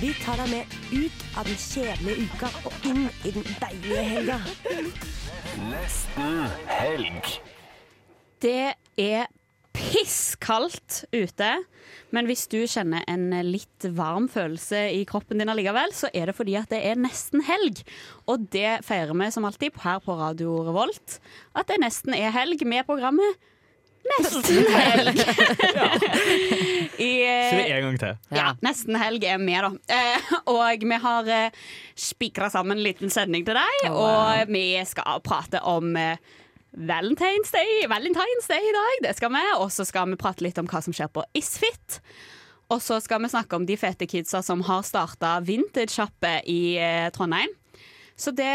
Vi tar deg med ut av den kjedelige uka og inn i den deilige helga. Nesten helg. Det er pisskaldt ute, men hvis du kjenner en litt varm følelse i kroppen din allikevel, så er det fordi at det er nesten helg. Og det feirer vi som alltid her på Radio Revolt. At det nesten er helg med programmet Nesten helg. I, Så vi en gang til. ja, nesten helg er med, da. Eh, og vi har eh, spikra sammen en liten sending til deg, og vi skal prate om eh, Valentine's Day, Valentine's Day i dag. Det skal vi. Og så skal vi prate litt om hva som skjer på Isfit. Og så skal vi snakke om de fete kidsa som har starta vintage-sjappe i eh, Trondheim. Så det,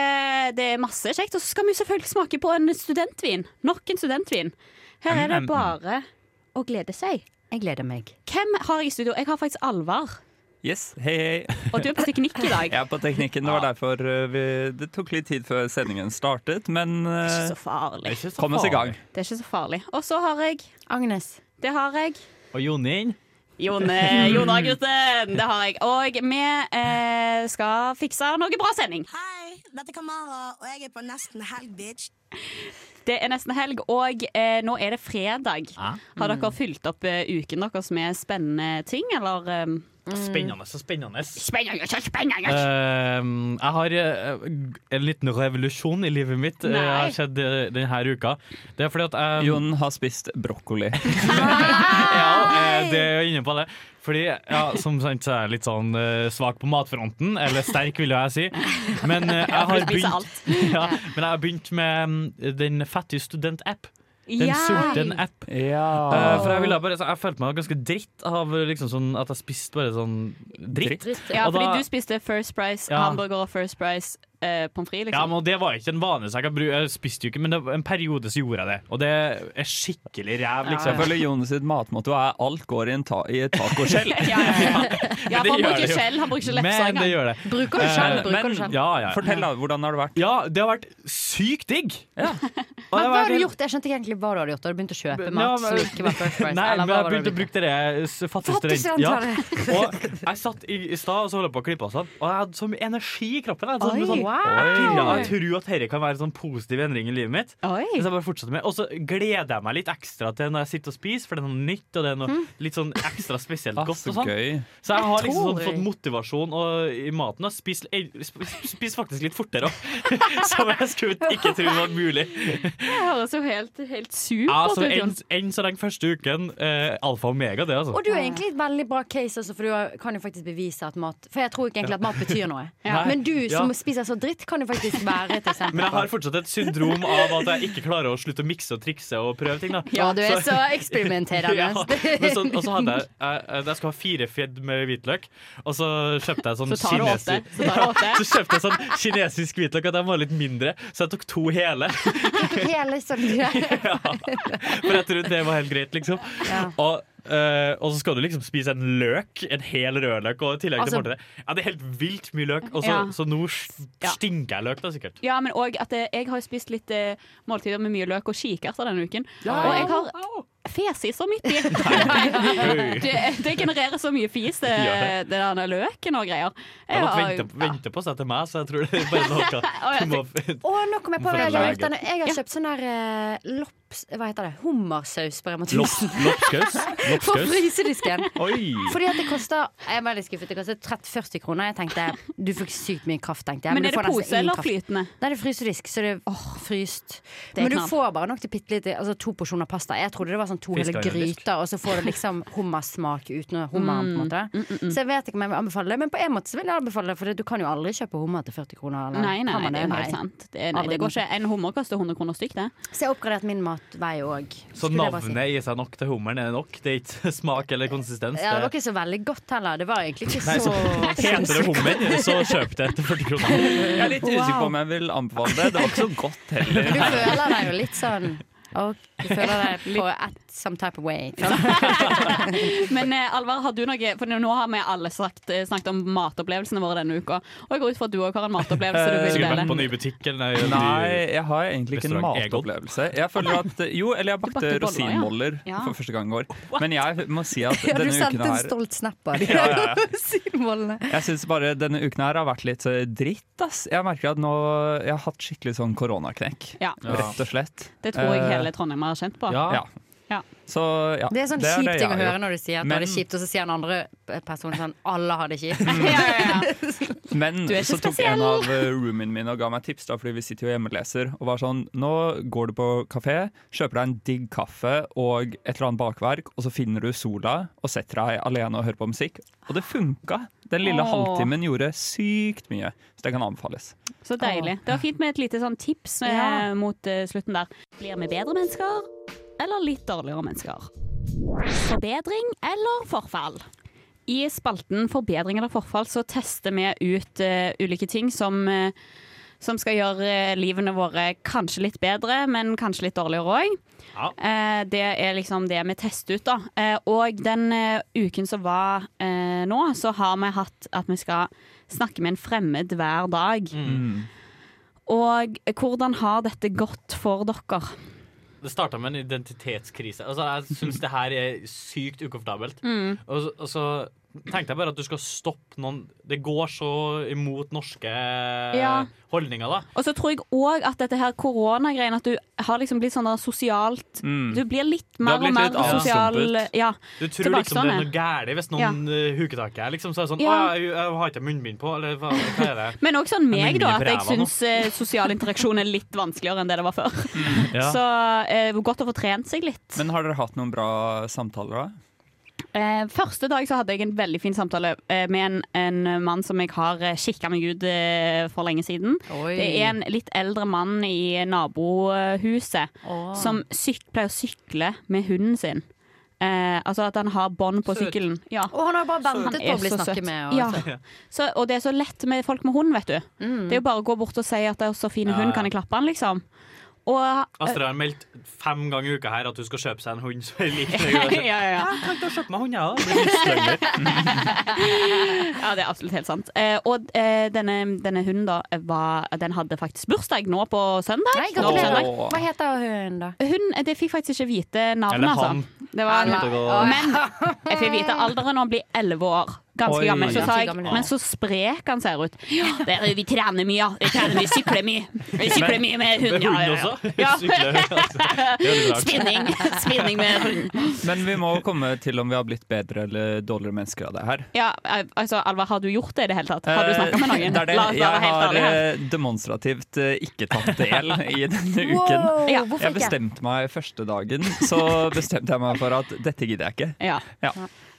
det er masse kjekt. Og så skal vi selvfølgelig smake på en studentvin. Nok en studentvin. Her er det bare å glede seg. Jeg gleder meg. Hvem har jeg i studio? Jeg har faktisk Alvar. Yes, hei hei. Og du er på teknikk i dag. Jeg er på teknikken. Det var derfor uh, vi, det tok litt tid før sendingen startet, men Det er ikke så farlig. kom oss i gang. Det er ikke så farlig. Og så har jeg Agnes. Det har jeg. Og Jonin. Jone, eh, Jonar-gutten. Det har jeg. Og vi eh, skal fikse noe bra sending. Hei, dette er Kamara, og jeg er på nesten helg, bitch. Det er nesten helg, og eh, nå er det fredag. Ah. Har dere fylt opp eh, uken deres med spennende ting, eller? eh, Spennende og spennende. Spennende, så spennende! Ehm, jeg har eh, en liten revolusjon i livet mitt uh, Nei. har skjedd eh, denne uka. Det er fordi at jeg Jon har spist brokkoli. Ja, eh, det er jeg inne på det. Fordi, ja, som sant, så er jeg litt sånn uh, svak på matfronten, eller sterk, vil jeg si. Men uh, jeg har begynt, ja, men jeg har begynt med mm, den fattige student-app. Den sorte Sulten-app. Ja. Uh, for jeg ville bare, så jeg følte meg ganske dritt av liksom sånn, at jeg spiste bare sånn dritt. Ja, Og fordi da- du spiste First Price Ja. hamburger og First Price eh, pommes frites, Ja, liksom. men Det var ikke en vane, så jeg, kan bru- jeg spiste jo ikke, men det var en periode så gjorde jeg det. Og det er skikkelig ræv, Så jeg liksom. føler Jonas sitt matmotto er 'alt går i, en ta i et tacoskjell'. ja, ja, ja. ja, for han bruker skjell, han bruker ikke lefser Men det engang. Bruker du skjell? selv? Bruker men- du selv? Ja, ja. Fortell, da. Hvordan har det vært? ja, det har vært sykt digg. Og Men hva har du gjort? Jeg skjønte ikke egentlig hva du hadde gjort. da du begynte å kjøpe Ja, mat men- som ikke var First Price? Nei, eller men jeg begynte å bruke det s- fattig Fattig student. Ja. Og jeg satt i, i stad og så holdt på å klippe og jeg hadde så mye energi i kroppen. Jeg, hadde sånn, sånn, wow. Jeg, jeg tror at dette kan være en sånn positiv endring i livet mitt. Oi. Hvis jeg bare fortsetter med Og så gleder jeg meg litt ekstra til når jeg sitter og spiser, for det er noe nytt og det er noe litt sånn ekstra spesielt Ah, godt. så og sånn. Så jeg har liksom sånn, fått motivasjon og, i maten og spist, spist faktisk litt fortere òg. Som jeg skulle ikke tro var mulig. Det høres jo helt, helt supert Altså, ut, enn enn så lenge første uken eh, alfa og omega, det, altså. Og du er egentlig et veldig bra case, altså, for du kan jo faktisk bevise at mat For jeg tror ikke egentlig at mat betyr noe. Ja. Men du som Ja. spiser så dritt, kan det faktisk være. Men jeg har fortsatt et syndrom av at jeg ikke klarer å slutte å mikse og trikse og prøve ting. da Ja, du er så eksperimenterende. Ja, så, og så hadde jeg jeg, jeg skal ha fire fjedd med hvitløk, og så kjøpte jeg sånn Så tar kinesisk Så. Så kjøpte jeg sånn kinesisk hvitløk, og de var litt mindre, så jeg tok to hele. Hele sånn. Ja. For jeg trodde det var helt greit, liksom. Ja. Og, eh, og så skal du liksom spise en løk, en hel rødløk, og i tillegg Altså- til måltidet. Ja, det er helt vilt mye løk, og så, Ja. så nå stinker jeg løk, da, sikkert. Ja, men òg at eh, jeg har spist litt uh, måltider med mye løk og kikerter denne uken. Ja. Og jeg har fes i så midt i. det, det genererer så mye fis, det, det der løken og greier. Jeg måtte har- vente, vente på seg til meg, så jeg tror det er bare noe du må Å, nå kom jeg på det. Jeg, har kjøpt sånn der eh, lops... Hva heter det? Hummersaus på Rema 1000. Loppskaus? På frysedisken. Oi! Fordi at det koster Jeg er veldig skuffet. Det koster 30-40 kroner. Jeg tenkte Du fikk sykt mye kraft, tenkte jeg. Men men er det pose eller kraft. flytende? Nei, det er frysedisk, så det er fryst. Det er Men du får bare nok til bitte lite Altså to porsjoner pasta. Jeg trodde det var sånn to hele gryter, og så får du liksom hummersmak uten hummeren, på en måte. Mm, Så jeg vet ikke om jeg vil anbefale det, men på en måte så vil jeg anbefale det, for du kan jo aldri kjøpe hummer til 40 kroner. Eller? Nei, nei, nei, det er jo helt sant. Det, nei, det går ikke. En hummer koster 100 kroner stykk, det. Så jeg har oppgradert min mat motsatt vei òg. Så navnet i seg nok til hummeren er nok? Det er ikke smak eller konsistens? Ja, det var ikke så veldig godt heller. Det var egentlig ikke Nei, så så heter det hummer, så kjøp det etter 40 kroner. Jeg er litt usikker på om jeg vil anbefale det. Det var ikke så godt heller. Du føler deg jo litt sånn og Du føler deg på et some type of way. Men eh, Alvar, har du noe For nå har vi alle sagt, eh, snakket om matopplevelsene våre denne uka. Og jeg går ut fra at du òg har en matopplevelse du vil dele. på ny butikk eller nei, Nei, jeg har egentlig ikke en matopplevelse. Jeg føler at, jo, eller jeg bakte bakte boller, rosinboller Ja. for første gang i går. Men jeg må si at Ja, du denne sendte uken en stolt snap av Ja, rosinbollene. Jeg synes bare denne uken her har vært litt eh, dritt, ass. Jeg merker at nå Jeg har hatt skikkelig sånn koronaknekk. Ja. Rett og slett. Det tror jeg hele Trondheim har kjent på. Ja. Ja. Så ja. Det er sånn det kjip det ting å høre når du sier at Men- det er kjipt, og så sier den andre personen sånn Alle har det kjipt. Ja, ja, ja. Men er så tok spesiell. en av roomiene mine og ga meg tips, da, fordi vi sitter jo hjemme og leser, og var sånn Nå går du på kafé, kjøper deg en digg kaffe og et eller annet bakverk, og så finner du sola og setter deg alene og hører på musikk. Og det funka! Den lille Åh. halvtimen gjorde sykt mye, så det kan anbefales. Så deilig. Det var fint med et lite sånn tips eh, Ja. mot uh, slutten der. Blir vi bedre mennesker, eller litt dårligere mennesker? Forbedring eller forfall? I spalten Forbedring eller forfall så tester vi ut uh, ulike ting som, uh, som skal gjøre eh, livene våre kanskje litt bedre, men kanskje litt dårligere òg. Ja. det er liksom det vi tester ut, da. Og den uken som var nå, så har vi hatt at vi skal snakke med en fremmed hver dag. Mm. Og hvordan har dette gått for dere? Det starta med en identitetskrise. Altså, jeg syns det her er sykt ukomfortabelt. Mm. Og, og så tenkte jeg bare at du skal stoppe noen Det går så imot norske Ja. holdninger, da. Og så tror jeg òg at dette her koronagreiene At du har liksom blitt sånn der sosialt Mm. Du blir litt mer og mer sosial avstumpet. Ja. Du tror liksom det er noe galt hvis noen ja. huker tak i deg. Liksom, så er det sånn Ja. Å, jeg, jeg har ikke munnbind på, eller hva, hva er det? Men òg sånn meg, da. At jeg syns eh, sosial interaksjon er litt vanskeligere enn det det var før. Ja. Så eh, godt å få trent seg litt. Men har dere hatt noen bra samtaler, da? Eh, første dag så hadde jeg en veldig fin samtale eh, med en, en mann som jeg har eh, kikka meg ut eh, for lenge siden. Oi. Det er en litt eldre mann i nabohuset oh. som syk, pleier å sykle med hunden sin. Eh, altså at han har bånd på Søt. sykkelen. Ja. Og han har bare ventet på å bli snakket med. Og, Ja. så. Så, og det er så lett med folk med hund, vet du. Mm. Det er jo bare å gå bort og si at det er så fin Ja, hund, kan jeg klappe han, liksom. Og eh, Astrid har meldt fem ganger i uka her at hun skal kjøpe seg en hund som er lik deg. ja, ja, ja. Jeg tenkte å kjøpe meg hund, jeg òg. Ja, det er absolutt helt sant. Eh, og eh, denne, denne hunden da var, Den hadde faktisk bursdag nå på søndag. Nei, Nå på søndag. Hva heter hun, da? Hun, eh, det fikk faktisk ikke vite navnet, Eller altså. Det var, men jeg fikk vite alderen og han blir elleve år. Ganske Oi. gammel. Så sa jeg, men så sprek han ser ut. Ja, det er, vi trener mye, ja. Vi trener mye, sykler mye. Vi sykler mye med hund. Ja, ja, ja. altså. Det. Spinning. Spinning med hund. Men vi må komme til om vi har blitt bedre eller dårligere mennesker av det her. Ja, altså, Alvar, har du gjort det i det hele tatt? Har du snakka med noen? Eh, Det er det. La oss Jeg har eh, demonstrativt eh, ikke tatt del i denne uken. Wow, Jeg bestemte meg første dagen, så bestemte jeg meg for at dette gidder jeg ikke. Ja. Ja.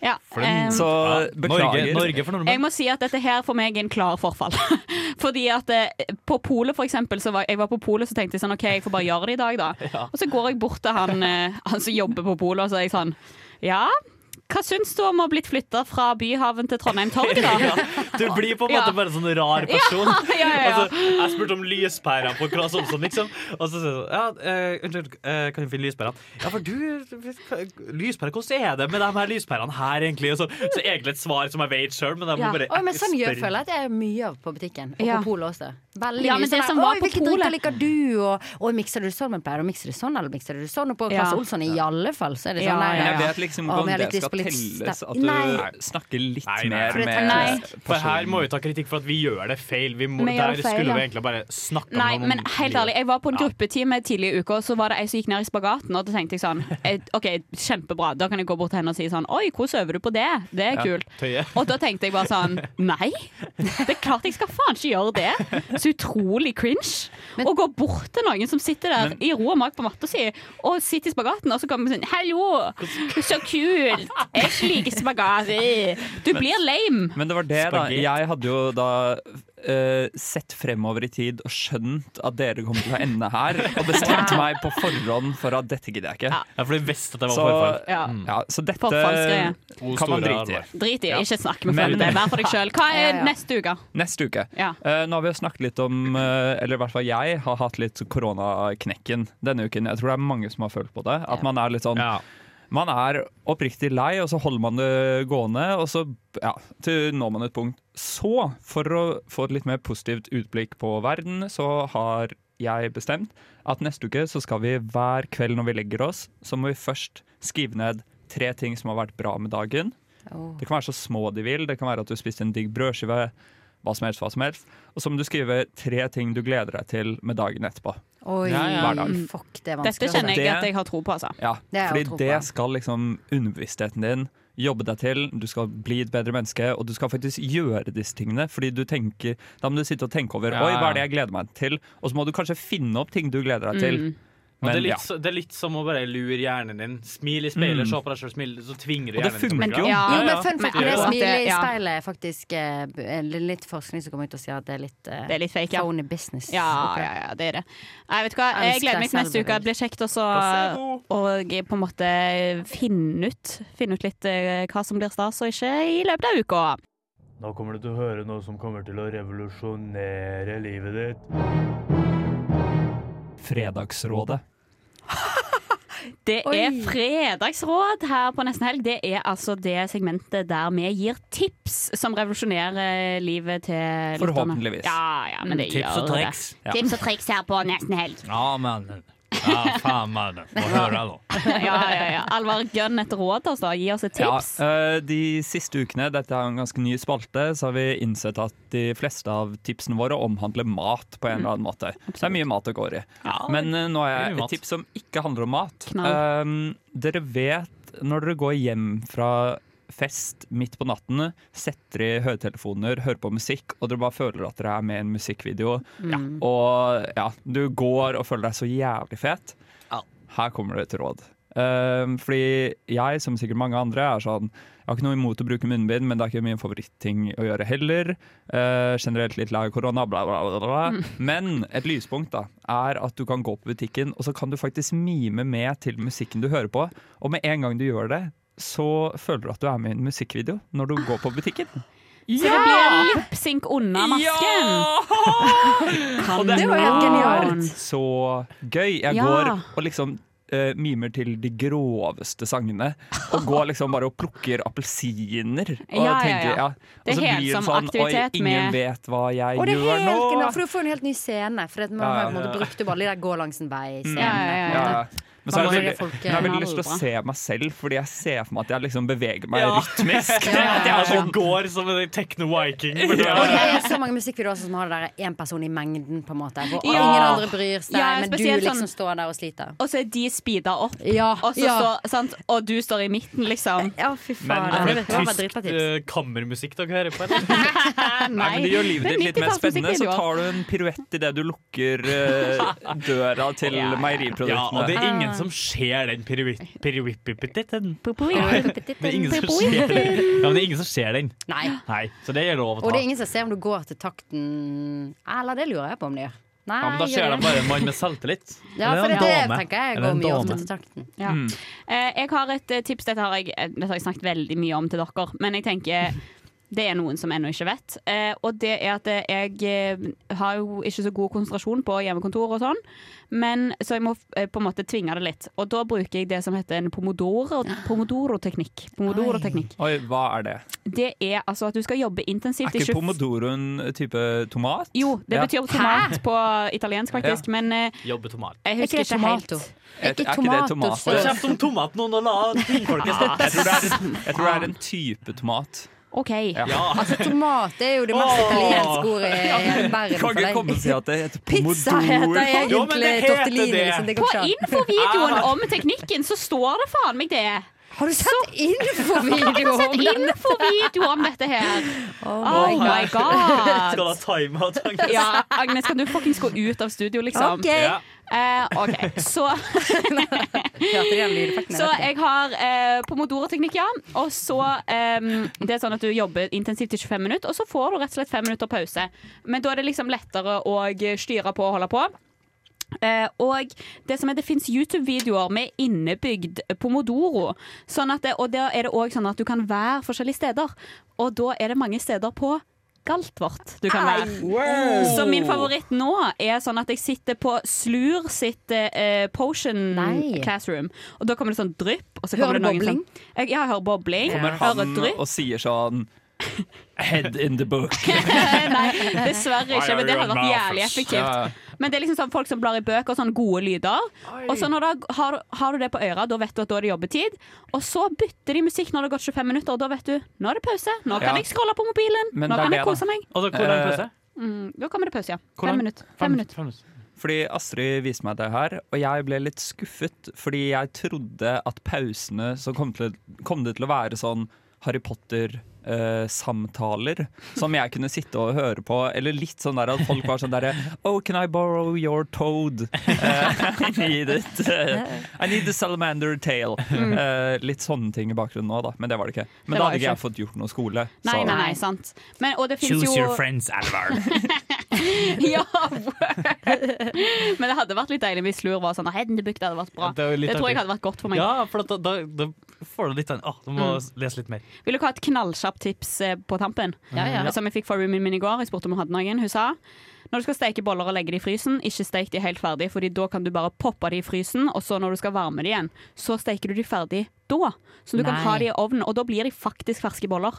Ja, um, Så beklager. Norge. Norge for Jeg må si at dette her for meg er en klar forfall. Fordi at eh, på polet for eksempel, så var, jeg var på polet så tenkte jeg sånn OK, jeg får bare gjøre det i dag, da. Og så går jeg bort til han, eh, han som jobber på polet, og så er jeg sånn Ja, hva syns du om å ha blitt flytta fra Byhaven til Trondheim torg, da? Ja, du blir på en måte Ja. bare en sånn rar person. Ja, ja, ja. Altså, jeg spurte om lyspærene på Claes Olsson, liksom. Og så sier sånn Ja, eh, unnskyld, uh, kan du finne lyspærene? Ja, for du Lyspæra, hvordan er det med de her lyspærene her, egentlig? Og Så, så egentlig et svar som jeg vet sjøl, men jeg må Ja. bare Oi, men sånn gjør føler jeg at jeg er mye av på butikken. Og Ja. på polet også. Veldig Ja, mye men det sånn var «Oi, Hvilke drikker liker du? Og, og mikser du sånn med Per?' Og mikser du sånn, eller mikser du sånn? Og på Ja. Claes Olsson i alle fall, så er det Ja, sånn nei, ja, jeg vet liksom Å, ikke om det skal telles at du Nei. snakker litt Nei, nei. mer med For her må vi ta kritikk for at vi gjør det feil. Vi må, der skulle ja. vi egentlig bare snakke om Nei, men helt ærlig, jeg var på en gruppetime tidlig i uka, og så var det ei som gikk ned i spagaten, og da tenkte jeg sånn OK, kjempebra, da kan jeg gå bort til henne og si sånn Oi, hvordan øver du på det? Det er kult. Og da tenkte jeg bare sånn Nei, det er klart jeg skal faen ikke gjøre det. Så utrolig cringe. Men- Å gå bort til noen som sitter der i ro og mak på matta si, og sitter i spagaten, og så kommer sånn Hallo, så kult! Jeg liker spagat. Du blir lame. Men det var det, da. Jeg hadde jo da eh, sett fremover i tid og skjønt at dere kommer til å ende her, og bestemte meg på forhånd for at dette gidder jeg ikke. Ja. Ja, for de visste at det var Så, forfall. Ja. ja, så dette. Kan man drite i. Drit i, ikke snakk med er bare for deg sjøl. Hva er neste uke? Neste uke. Ja. Eh, nå har vi jo snakket litt om, uh, eller i hvert fall jeg, har hatt litt koronaknekken denne uken. Jeg tror det er mange som har følt på det. At man er litt sånn Ja. Man er oppriktig lei, og så holder man det gående, og så ja, til når man et punkt. Så, for å få et litt mer positivt utblikk på verden, så har jeg bestemt at neste uke så skal vi hver kveld når vi legger oss, så må vi først skrive ned tre ting som har vært bra med dagen. Oh. Det kan være så små de vil. Det kan være at du spiste en digg brødskive. Hva som helst, hva som helst. Og så må du skrive tre ting du gleder deg til med dagen etterpå. Oi, Ja, ja. Hver dag. fuck, det er Dette kjenner jeg at jeg har tro på, altså. Ja, Det fordi det på. skal liksom underbevisstheten din jobbe deg til. Du skal bli et bedre menneske, og du skal faktisk gjøre disse tingene. Fordi du tenker, Da må du sitte og tenke over Ja, Oi, hva er det jeg gleder meg til. Og så må du kanskje finne opp ting du gleder deg til. Mm. Og det, er litt, ja. det er litt som å bare lure hjernen din. Smil i speilet, Mm. se på deg selv, smil, så tvinger du hjernen til å bli glad. Jo, ja. men fun fact med det smilet i speilet er faktisk eh, eh, litt forskning som kommer ut og sier at det er litt, uh, Det er litt fake, ja. phony business. Ja, ja, ja, det er det. Jeg, vet hva? Jeg gleder meg til neste uke. Det blir kjekt også å på en måte finne ut, finne ut litt eh, hva som blir stas og ikke i løpet av uka. Nå kommer du til å høre noe som kommer til å revolusjonere livet ditt. Fredagsrådet. Det Oi. er fredagsråd her på Nesten Helg. Det er altså det segmentet der vi gir tips som revolusjonerer livet til lytterne. Forhåpentligvis. Ja, ja, men det Tips gjør og det. Ja. Tips og triks her på Nesten Helg. Ja, men Ja, faen, meg. Få høre, da. Ja, ja, ja. Alvar, gønn et råd, altså. Gi oss et tips. Ja, de siste ukene, dette er en ganske ny spalte, så har vi innsett at de fleste av tipsene våre omhandler mat på en eller annen måte. Det er mye mat det går i. Ja, Men eh, nå har jeg et tips som ikke handler om mat. Knall. Um, dere vet når dere går hjem fra fest midt på natten, setter i høretelefoner, hører på musikk, og dere bare føler at dere er med i en musikkvideo, Mm. og ja, du går og føler deg så jævlig fet. Ja. Her kommer det et råd. Um, fordi jeg, som sikkert mange andre, er sånn Jeg har ikke noe imot å bruke munnbind, men det er ikke min favoritting å gjøre heller. Uh, generelt litt lei korona, bla, bla, bla. bla. Men et lyspunkt da, er at du kan gå på butikken, og så kan du faktisk mime med til musikken du hører på. Og med en gang du gjør det, så føler du at du er med i en musikkvideo når du går på butikken. Så det blir lipsynk unna masken. Og det Det var helt genialt. så gøy. Jeg Ja. går og liksom uh, mimer til de groveste sangene. Og går liksom bare og plukker appelsiner. Og Ja, ja, tenker, ja. ja. Det er Og så helt blir som sånn Oi, ingen med- vet hva jeg det gjør helt nå. genialt, for du får en helt ny scene. For man Ja, har ja, på en måte ja. brukt opp alle de der gå langs en vei-scenene. Ja, ja, ja, Ja. Men så har jeg veldig, folk, jeg har veldig eh, lyst til å se meg selv, fordi jeg ser for meg at jeg liksom beveger meg Ja. rytmisk. Ja. At jeg sånn går som en techno-viking. Det er så mange musikkvideoer som har det der én person i mengden, på en måte. Hvor Ja. ingen andre bryr seg, Ja, men du liksom sånn- står der og sliter. Og så er de speeda opp, Ja, og, så ja. står, sant? og du står i midten, liksom. ja fy Men faen. er det tysk uh, kammermusikk dere hører på? Nei. Nei, men Det gjør livet ditt litt mer spennende. Så tar du en piruett idet du lukker uh, døra til meieriproduktene. Ja, og det er ingen som. Det er ingen som ser den. Ja, det er ingen som ser den. Nei. Nei, så det er lov å Og det er ingen som ser om du går til takten Eller det lurer jeg på om de gjør. Nei, Ja, men da ser de bare en mann med selvtillit. Ja, for det, det tenker jeg går mye ofte til takten. Ja. Mm. jeg har et tips. Dette har, jeg, dette har jeg snakket veldig mye om til dere, men jeg tenker det er noen som ennå ikke vet. Eh, og det er at eh, jeg eh, har jo ikke så god konsentrasjon på hjemmekontor og sånn, men så jeg må eh, på en måte tvinge det litt. Og da bruker jeg det som heter en pomodoro- pomodoro-teknikk. Pomodoro-teknikk. Oi, hva er det? Det er altså at du skal jobbe Er intensivt i ikke 20 pomodoro en type tomat? Jo, det Ja. betyr tomat på italiensk, faktisk, men eh, Jobbe tomat. jeg Er husker ikke det ikke helt. Er, er ikke det tomat? kjeft om tomat nå, la tingfolket er, jeg tror det er en type tomat. OK. Ja. Altså, tomat er jo det mest italienske ordet i hele verden. Kan for deg. komme og si at det heter Pizza heter egentlig tortellini. Liksom. På infovideoen om teknikken så står det faen meg det. Har du sett har infovideo om sett om dette her. Oh Oh my Skal god. ha timeout, Agnes? Ja, Agnes, kan du fuckings gå ut av studio, liksom? Okay. Ja. Eh, OK, så? Så jeg har eh, pomodoro-teknikk, ja. Og så eh, Det er sånn at du jobber intensivt i 25 minutter, og så får du rett og slett fem minutter pause. Men da er det liksom lettere å styre på og holde på. Eh, og det som er, det fins YouTube-videoer med innebygd pomodoro. Sånn det, og da er det òg sånn at du kan være forskjellige steder. Og da er det mange steder på Galtvort du kan være. Så min favoritt nå er sånn at jeg sitter på Slur sitt uh, Potion Nei. Classroom. Og da kommer det sånn drypp. Og så Hører kommer det noen bobling? Sånn, jeg, ja, jeg hører bobling. Kommer Hører han drypp. og sier sånn Head in the book. Nei, dessverre ikke. Men det hadde vært jævlig effektivt. Men det er liksom sånn folk som blar i bøker, sånne gode lyder. Og så når da, har, har du det på øret, da vet du at da er det jobbetid. Og så bytter de musikk når det har gått 25 minutter, og da vet du nå er det pause. Nå kan Ja. jeg scrolle på mobilen. Men nå kan jeg kose meg. Og så hvor det pause? Mm, da kommer det pause, ja. Hvordan? Fem minutter. Fem minutter. Fem minutter. Fordi Astrid viste meg det her, og jeg ble litt skuffet. Fordi jeg trodde at pausene så kom, til, kom det til å være sånn Harry Potter-samtaler som jeg kunne sitte og høre på. Eller litt sånn der at folk var sånn derre Oh, can I borrow your toad? Uh, I need it. Uh, I need the salamander tail. Eh, litt sånne ting i bakgrunnen nå, da. Men det var det ikke. Men Det da hadde ikke ikke. jeg fått gjort noe skole. Nei, så- nei, nei, sant. Men, og det Choose jo your friends, Alvar. ja. Men det hadde vært litt deilig hvis Slur var sånn det hadde vært bra. Ja, det det tror jeg hadde vært godt for meg. Ja, for da, da, da får du litt sånn Å, du må lese litt mer. Vil dere ha et knallkjapt tips eh, på tampen? Ja, ja. Som jeg fikk fra roomien min i går. Jeg spurte om hun hadde noen. Hun sa når du skal steke boller og legge de i frysen, ikke stek de helt ferdig, Fordi da kan du bare poppe de i frysen, og så når du skal varme de igjen, så steker du de ferdig da. Så du kan ha de i ovnen, og da blir de faktisk ferske boller.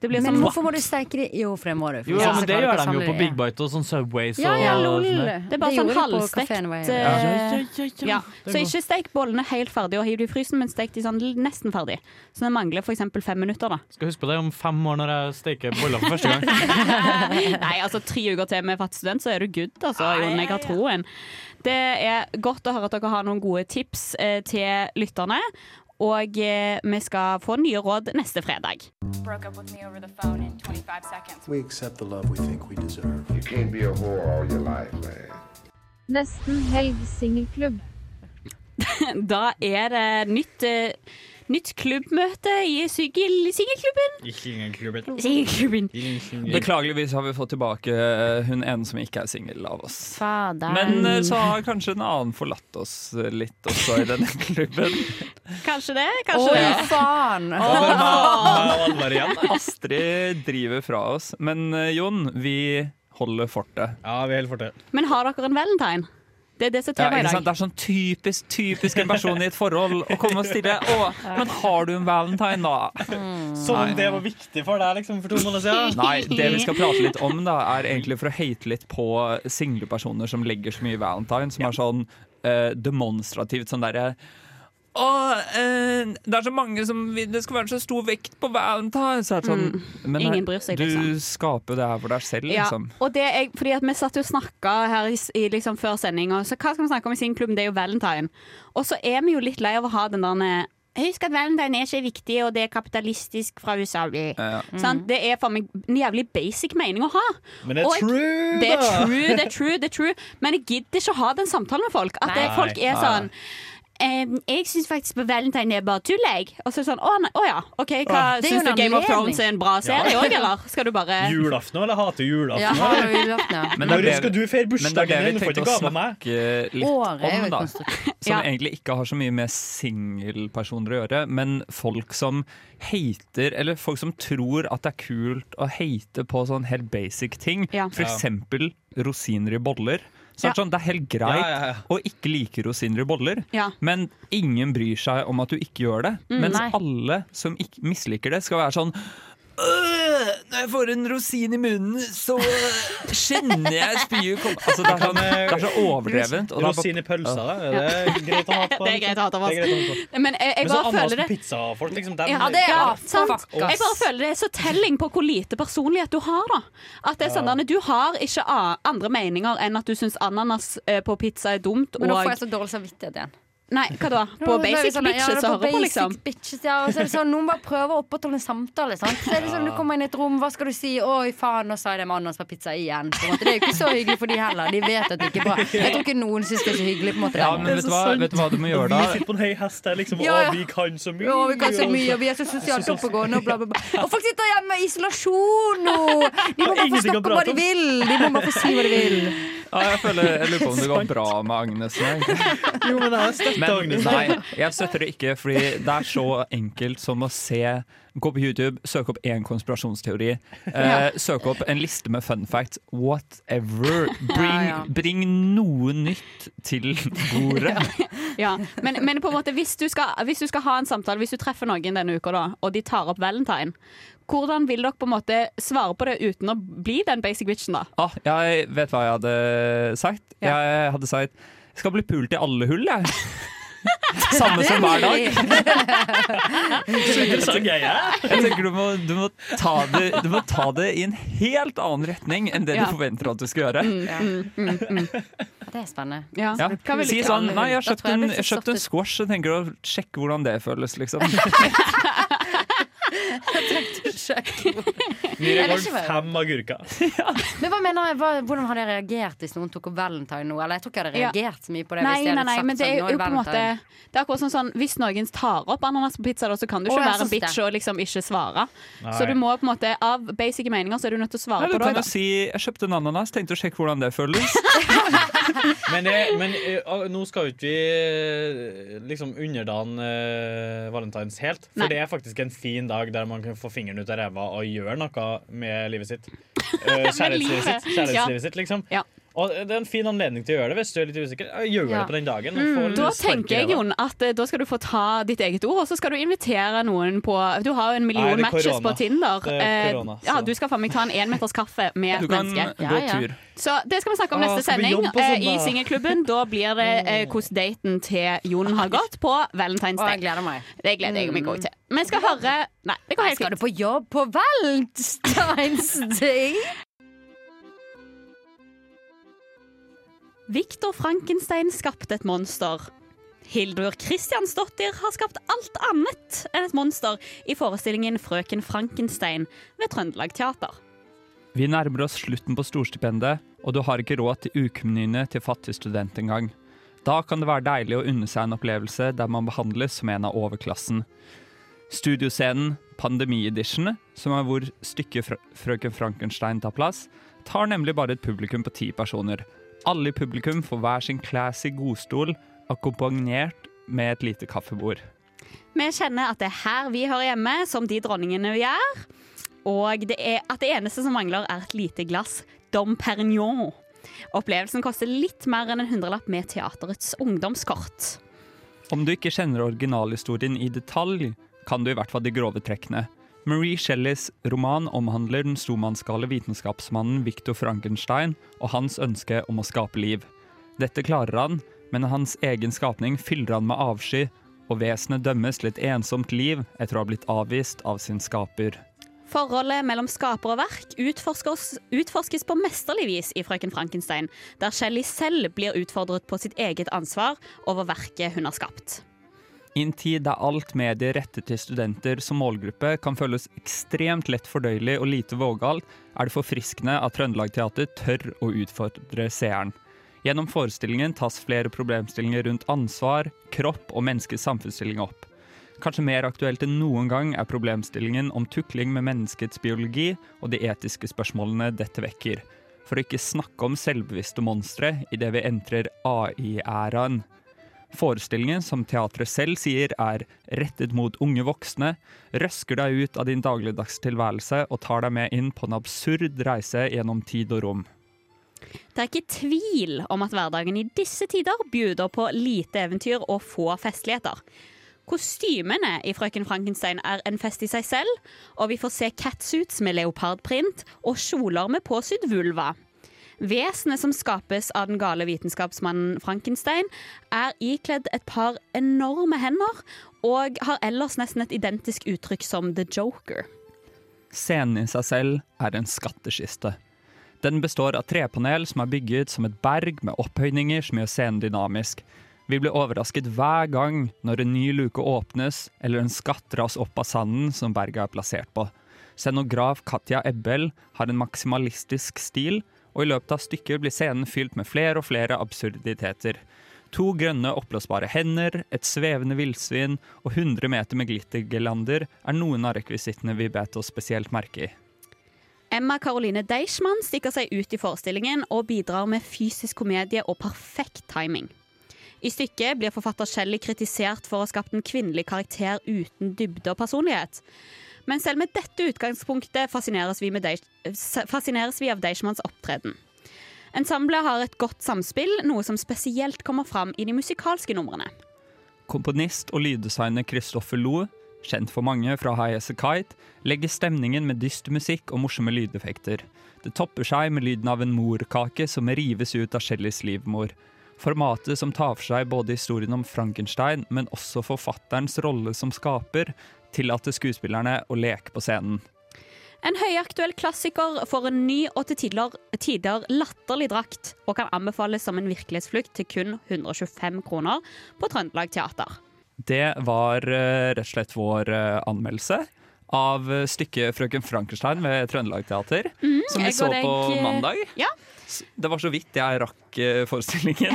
Det blir Men sånn hvorfor må du steike de? Jo, for det må du. Jo, ja, men det gjør de jo på Big. Bite og sånn Subways Ja, ja, lol. sånn. Det er bare Det sånn halvstekt. Ja, ja, ja, ja. Ja, så ikke stek bollene helt ferdig og hiv dem i frysen, men stek de sånn nesten ferdig. Så det mangler f.eks. fem minutter. da Skal huske på det om fem år når jeg steker boller for første gang. Nei, altså tre uker til med fattig student, så er du good. Altså, Jon, jeg har troen. Det er godt å høre at dere har noen gode tips eh, til lytterne. Og eh, vi skal få nye råd neste fredag. Broke up with me over the phone in 25 seconds. We accept the love we think we deserve. You can't be a whore all your life, man. Nesten helg singelklubb. Da er det nytt, eh, nytt klubbmøte i singel- singelklubben. Singelklubben. Beklageligvis har vi fått tilbake eh, hun ene som ikke er singel av oss. Fader. Men eh, så har kanskje en annen forlatt oss eh, litt også i denne klubben. Kanskje det, kanskje Oi, det. faen! Astrid driver fra oss. Men Jon, vi holder fortet. Ja, vi holder fortet. Men har dere en valentine? Det er det som Ja? Det er sånn typisk, typisk en person i et forhold å komme og stille Å, men har du en valentine, da? Som om det var viktig for deg liksom, for to måneder siden. Nei, det vi skal prate litt om, da er egentlig for å hate litt på single personer som legger så mye valentine, som er sånn uh, demonstrativt sånn derre å, eh, det er så mange som vil Det skal være så stor vekt på valentine. Så sånn, sånn, men Mm. Ingen bryr seg, liksom. du skaper det her for deg selv, Ja, liksom. og det er, fordi at Vi satt jo og snakka her i, i liksom før sending, og så hva skal vi snakke om i sin klubb? Det er jo valentine. Og så er vi jo litt lei av å ha den der Husk at valentine er ikke viktig, og det er kapitalistisk fra USA. Ja. Sant? Det er for meg en jævlig basic mening å ha. Men det er jeg- true, Det er true, det er true, det er true. Men jeg gidder ikke å ha den samtalen med folk. At det, Nei. folk er Nei. Ehm, jeg syns faktisk på Valentine er bare tull, jeg. Og så er det sånn, å, nei, å ja, OK, hva Det er jo syns du en Game of anledning. Thrones er en bra serie òg, eller? Skal du bare Julaften, eller hater du julaften? Ja, har du julaften, ja. Men det er Når det- skal du feire Men det er det bursdagen vi din? Du får tenkte ikke å gave av meg. snakke litt Året er jo om, et da. konstrukt. Som Ja. egentlig ikke har så mye med singelpersoner å gjøre, men folk som hater, eller folk som tror at det er kult å hate på sånn helt basic ting. Ja. For eksempel rosiner i boller. Så Ja. sånn, det er helt greit Ja, ja, ja. å ikke like rosiner i boller, Ja. men ingen bryr seg om at du ikke gjør det. Mm, mens nei. alle som ikke misliker det, skal være sånn «Øh, når jeg får en rosin i munnen, så kjenner jeg spyet komme altså, det, sånn, det er så overdrevent. er Rosin i pølsa, da? Er det er greit å ha på. Det er greit å ha på. Men jeg, bare føler på det pizzafolk, liksom. dem- Ja, det er ja, sant. Jeg bare føler det er så telling på hvor lite personlighet du har. da At det er sånn, Du har ikke andre meninger enn at du syns ananas eh, på pizza er dumt. Men nå får jeg så dårlig samvittighet igjen. Nei, hva da? På Ja, er det basic sånn, bitches som på på, liksom? Bitches, ja, og så er det sånn, Noen bare prøver å opprettholde en samtale. Sant? Så er det sånn, Du kommer inn i et rom, hva skal du si? 'Oi, faen, nå sa jeg det med ananas på pizza igjen'. På en måte. Det er jo ikke så hyggelig for de heller. De vet at det ikke er bra. Jeg tror ikke noen syns det er så hyggelig. på en måte Ja, men vet du, hva, vet du hva du må gjøre da? Vi sitter på en høy hest her, liksom. Ja, ja. Å, vi kan så mye. Ja, vi kan så mye, og vi er så sosialt oppegående. Og, bla, bla, bla. og folk sitter hjemme i isolasjon nå! De må bare få snakke om hva de vil! De må bare få si hva de vil. Ja, jeg, føler, jeg lurer på om det går bra med Agnes nå. egentlig. Jo, men Men nei, jeg støtter det ikke, fordi det er så enkelt som å se Gå på YouTube, søke opp én konspirasjonsteori. Eh, søke opp en liste med fun facts. Whatever. Bring, bring noe nytt til bordet. Ja, men, men på en måte hvis du, skal, hvis du skal ha en samtale, hvis du treffer noen denne uka, da, og de tar opp valentine, hvordan vil dere på en måte svare på det uten å bli den basic bitchen, da? Ah, jeg vet hva jeg hadde sagt. Jeg hadde sagt jeg skal bli pult i alle hull, jeg. Samme som hver dag. Så interessant jeg er. Jeg tenker du må, du, må ta det, du må ta det i en helt annen retning enn det Ja. du forventer at du skal gjøre. Det er spennende. Ja. Ja. Si sånn Nei, jeg har? Kjøpt en, jeg kjøpt en squash, så tenker du å sjekke hvordan det føles, liksom. Ny Er det rekord, ikke vel? fem agurker. Men hva mener jeg, hva, Hvordan hadde jeg reagert hvis noen tok opp valentine nå? Eller jeg tror ikke jeg hadde reagert så mye på det. Nei, hvis nei, nei, sagt men det er sånn, jo på en måte. Det er akkurat sånn, sånn Hvis noen tar opp ananas på pizza, da, så kan du ikke Å, være en sånn bitch det. og liksom ikke svare. Nei. Så du må på en måte av basic meninger så er du nødt til å svare Nei, på det. kan da. jo si 'jeg kjøpte en ananas', tenkte å sjekke hvordan det føles. Men, jeg, men eh, nå skal jo ikke vi eh, liksom underdanne uh, valentines helt. For Nei. det er faktisk en fin dag der man kan få fingeren ut av ræva og gjøre noe med livet sitt. Uh, Kjærlighetslivet sitt, kjærlighetslivet sitt liksom. Ja. Og det er en fin anledning til å gjøre det hvis du er litt usikker. Gjør Ja. det på den dagen. Mm, da tenker jeg. Jon, at eh, da skal du få ta ditt eget ord, og så skal du invitere noen på Du har jo en million Nei, matches korona. på Tinder. Er Eh, korona, ja, du skal faen meg ta en énmeters kaffe med et menneske. Ja, ja. Så det skal vi snakke om neste sending eh, i? Singelklubben. Da blir det eh, hvordan daten til Jon har gått på Valentine's Å, jeg gleder meg. Det gleder jeg meg òg til. Vi skal høre Nei, det går helt fint. skal du på jobb på Valentine's Day? Viktor Frankenstein skapte et monster. Hildur Kristiansdottir har skapt alt annet enn et monster i forestillingen Frøken Frankenstein ved Trøndelag Teater. Vi nærmer oss slutten på storstipendet, og du har ikke råd til ukemenyene til fattig student engang. Da kan det være deilig å unne seg en opplevelse der man behandles som en av overklassen. Studioscenen Pandemi-edition, som er hvor stykket Frøken Frankenstein tar plass, tar nemlig bare et publikum på ti personer. Alle i publikum får hver sin classy godstol, akkompagnert med et lite kaffebord. Vi kjenner at det er her vi hører hjemme, som de dronningene vi er. Og det er at det eneste som mangler, er et lite glass Dom Perignon. Opplevelsen koster litt mer enn en hundrelapp med teaterets ungdomskort. Om du ikke kjenner originalhistorien i detalj, kan du i hvert fall de grove trekkene. Marie Shelleys roman omhandler den stormannsgale vitenskapsmannen Victor Frankenstein og hans ønske om å skape liv. Dette klarer han, men hans egen skapning fyller han med avsky, og vesenet dømmes til et ensomt liv etter å ha blitt avvist av sin skaper. Forholdet mellom skaper og verk utforskes, utforskes på mesterlig vis i Frøken Frankenstein, der Shelley selv blir utfordret på sitt eget ansvar over verket hun har skapt. I en tid der alt medie rettet til studenter som målgruppe kan føles ekstremt lett fordøyelig og lite vågalt, er det forfriskende at Trøndelag Teater tør å utfordre seeren. Gjennom forestillingen tas flere problemstillinger rundt ansvar, kropp og menneskets samfunnsstilling opp. Kanskje mer aktuelt enn noen gang er problemstillingen om tukling med menneskets biologi og de etiske spørsmålene dette vekker. For å ikke snakke om selvbevisste monstre idet vi entrer AI-æraen. Forestillingen, som teatret selv sier er rettet mot unge voksne, røsker deg ut av din dagligdagstilværelse og tar deg med inn på en absurd reise gjennom tid og rom. Det er ikke tvil om at hverdagen i disse tider bjuder på lite eventyr og få festligheter. Kostymene i Frøken Frankenstein er en fest i seg selv, og vi får se catsuits med leopardprint og kjoler med påsydd vulva. Vesenet som skapes av den gale vitenskapsmannen Frankenstein, er ikledd et par enorme hender og har ellers nesten et identisk uttrykk som The Joker. Scenen i seg selv er en skattkiste. Den består av trepanel som er bygget som et berg med opphøyninger som gjør scenen dynamisk. Vi blir overrasket hver gang når en ny luke åpnes eller en skatt dras opp av sanden som berget er plassert på. Scenograf Katja Ebbel har en maksimalistisk stil, og i løpet av stykket blir scenen fylt med flere og flere absurditeter. To grønne oppblåsbare hender, et svevende villsvin og 100 meter med glittergelander er noen av rekvisittene vi bet oss spesielt merke i. Emma Caroline Deichman stikker seg ut i forestillingen og bidrar med fysisk komedie og perfekt timing. I stykket blir forfatter Shelly kritisert for å ha skapt en kvinnelig karakter uten dybde og personlighet. Men selv med dette utgangspunktet fascineres vi, Deich, fascineres vi av Deichmans opptreden. Ensemblet har et godt samspill, noe som spesielt kommer fram i de musikalske numrene. Komponist og lyddesigner Christoffer Loe, kjent for mange fra High As A Kite, legger stemningen med dyster musikk og morsomme lydeffekter. Det topper seg med lyden av en morkake som rives ut av Shellys livmor. Formatet som tar for seg både historien om Frankenstein, men også forfatterens rolle som skaper, tillater skuespillerne å leke på scenen. En høyaktuell klassiker får en ny og til tider, tider latterlig drakt, og kan anbefales som en virkelighetsflukt til kun 125 kroner på Trøndelag Teater. Det var eh, rett og slett vår eh, anmeldelse av eh, stykket 'Frøken Frankenstein' ved Trøndelag Teater, Mm, som vi så deg, på eh, mandag. Ja. Det var så vidt jeg rakk eh, forestillingen.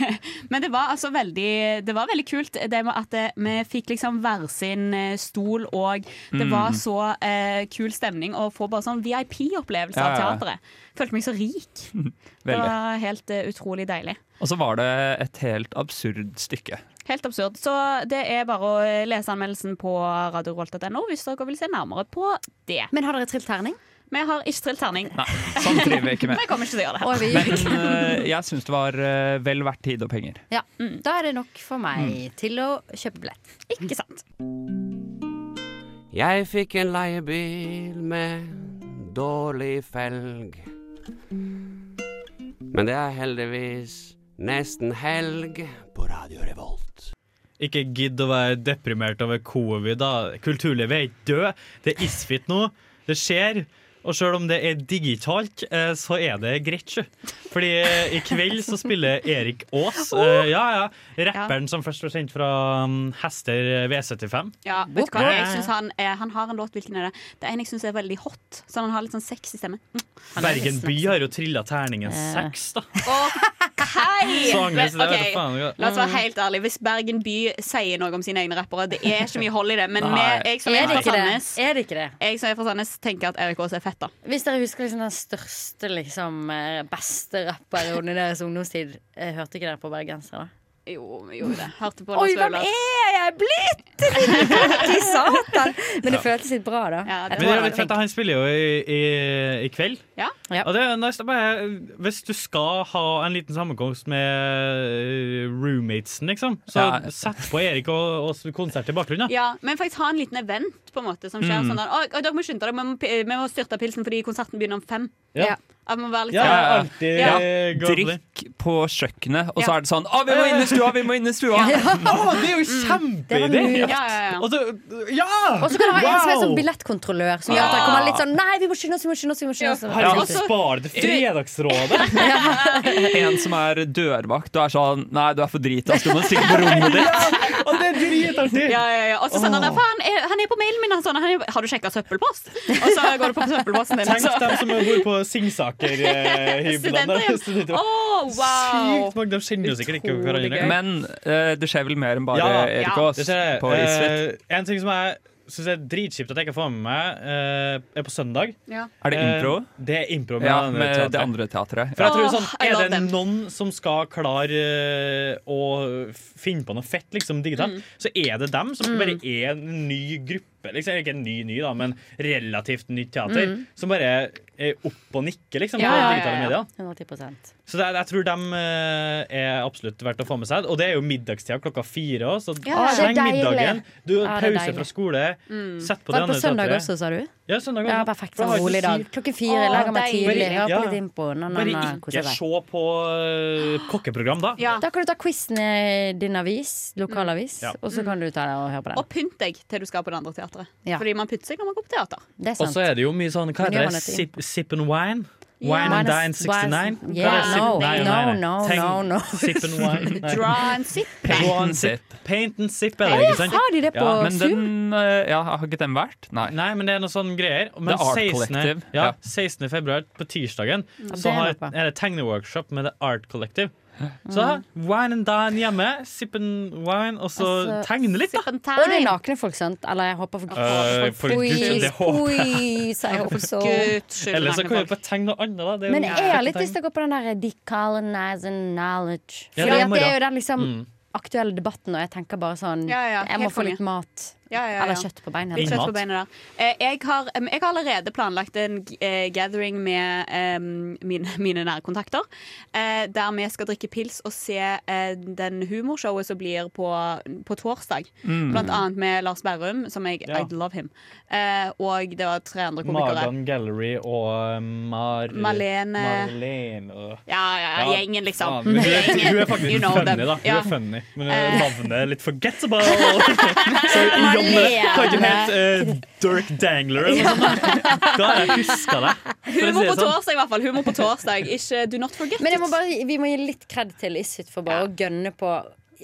Men det var altså veldig, det var veldig kult det med at vi fikk liksom hver sin stol, og det Mm. var så eh, kul stemning å få bare sånn VIP-opplevelse Ja, ja, av teatret. Følte meg så rik. Det var helt uh, utrolig deilig. Og så var det et helt absurd stykke. Helt absurd. Så det er bare å lese anmeldelsen på radiorolt.no hvis dere vil se nærmere på det. Men har dere trilt terning? Vi har ikke trilt terning. Nei, sånn driver vi ikke med. Vi kommer ikke til å gjøre det her. Men uh, jeg syns det var uh, vel verdt tid og penger. Ja, Da er det nok for meg Mm. til å kjøpe billett. Ikke sant? Jeg fikk en leiebil med dårlig felg. Men det er heldigvis nesten helg på Radio Revolt. Ikke gidd å være deprimert over covid, da. Kulturlivet er ikke død. Det er isfit nå. Det skjer. Og sjøl om det er digitalt, eh, så er det greit, sjø. Fordi eh, i kveld så spiller Erik Aas, oh! ja ja, rapperen som først var kjent fra um, Hester V75. Ja, vet du hva? Ja, ja, Jeg synes han, er, han har en låt, hvilken er det? Det ene jeg syns er veldig hot. Så han har litt sånn sexy stemme. Mm. Han er Bergen by har jo trilla terningen Eh. seks, da. Hei! Så annerledes, det vet Ok, jeg faen ikke. La oss være helt ærlige. Hvis Bergen by sier noe om sine egne rappere, det er ikke mye hold i det. Men med, jeg som Er er, det fra? Sandnes, Er det ikke det? Jeg som er fra Sandnes, tenker at Erik Aas er fett, da. Hvis dere husker liksom den største, liksom, eh, beste rapperioden i deres ungdomstid, eh, hørte ikke dere på bergensere? da? Jo, vi gjorde det. Hørte på Oi, hvem er jeg blitt?! Fy satan! Men det føltes litt bra, da. Jeg Men det er det litt fett. Han spiller jo i, i, i kveld. Ja. Og det er nice, bare, hvis du skal ha en liten sammenkomst med roommatesen, liksom, så Ja. sett på Erik og, og konsert i bakgrunnen. Ja, men faktisk ha en liten event på en måte som skjer. Mm. Sånn der, «Å, å, dere må skynde dere, vi må, må styrte pilsen fordi konserten begynner om fem. Ja. ja. man må være litt Ja, sånn- alltid Ja. Drikk på kjøkkenet, og så er det sånn Å, vi må inn i stua! Vi må inn i stua! Å, det er jo kjempeidé! Mm. Ja, ja, ja. Og så, ja! Kan du ha en som er Wow! sånn billettkontrollør, som gjør at det kommer litt sånn Nei, vi må skynde oss, vi må skynde oss! Vi må skynde oss. Herregud, spar det Fredagsrådet! En som er dørvakt og er sånn Nei, du er for dritas, du må stikke på rommet ditt. Ja, ja, ja. Og så sender han, er, faen, er, han er på mailen min! Han, sånn, han er, har du sjekka søppelpost? Og så går du på søppelposten din. Tenk så- dem som bor på Singsaker-hyblene. Studenterhjem. Å, wow. Sykt mange, de kjenner jo sikkert ikke hverandre. Men eh, det skjer vel mer enn bare Ja, Erik ja. Aas Det skjer. på Isfjell. Eh, en ting som jeg syns er dritkjipt at jeg ikke får med meg, uh, er på søndag. Ja. Er det impro? Uh, det er impro med, Ja, det andre med det andre teatret. For jeg tror sånn, Er det noen som skal klare uh, å finne på noe fett liksom digitalt, Mm. så er det dem som Mm. bare er en ny gruppe. Liksom, ikke en ny, ny da, men relativt nytt teater. Mm. Som bare er opp og nikker liksom, Ja, på digitale ja, medier. ja. 110 Så det, jeg tror de eh, er absolutt verdt å få med seg. Og det er jo middagstida klokka fire òg, så Ja, sleng middagen. Du har Ja, pause fra skole. Mm. Sett på Var det på søndag også, sa du? Ja, søndag også. Ja, perfekt. Sånn rolig dag. Klokken fire. Legger meg tidlig. Hør på Ja. litt innpå. Bare ikke se på eh, kokkeprogram, da. Da kan du ta quizen i din avis, lokalavis, Ja. og så kan du ta det og høre på den. Og pynt deg til du skal på det andre teatret. Ja. Fordi man pynter seg når man går på teater. Det er Og så er det jo mye sånn Hva er heter det? Sip, and wine? Wine and Dine Minus- 69? Yeah, no, Nei, nei, no, nei. no, no, no. Sip and wine. Draw and sip. Paint and sip. Paint and sip er det, ikke sant? Har de det på Ja, den eh, ja, Har ikke den vært? Nei. Nei, men det er noe sånn greier. Men The Art 16. Collective, Ja, ja. 16. februar, på tirsdagen, så har, er det tegneworkshop med The Art Collective. Så wine and dine hjemme, sippen wine, og så Altså, tegne litt, da. Og det er nakne folk, sant? Eller jeg håper for uh, for Guds skyld, det håper jeg. Please, jeg håper så. Eller så kan vi bare tegne noe annet, da. Det er Men jeg har litt lyst til å gå på den der decolonizing knowledge. Ja, Fordi det er det er jo den liksom Mm. aktuelle debatten, og jeg tenker bare sånn Ja, ja, Jeg må få litt mat. Ja, ja, ja. Eller kjøtt på beina. Eller kjøtt på beina. Eh, Jeg har, jeg har allerede planlagt en eh, gathering med um, mine, mine nærkontakter. eh, Der vi skal drikke pils og se den humorshowet som blir på, på torsdag. Mm. Blant annet med Lars Berrum, som jeg Ja. I love him. Eh, Og det var tre andre komikere. Magan Gallery og Mar Malene. Marlene Ja, ja, Ja, gjengen, liksom. Hun er, er faktisk You know funny, da. Hun er funny. Men navnet er litt forgettable. Så Janne Kan ikke hete uh, Dirk Dangler eller noe sånt? Da har jeg huska det. Humor på sånn. torsdag, i hvert fall. Humor på torsdag. Ikke do not forget Men jeg må bare, vi må gi litt kred til Isfit for bare å gønne på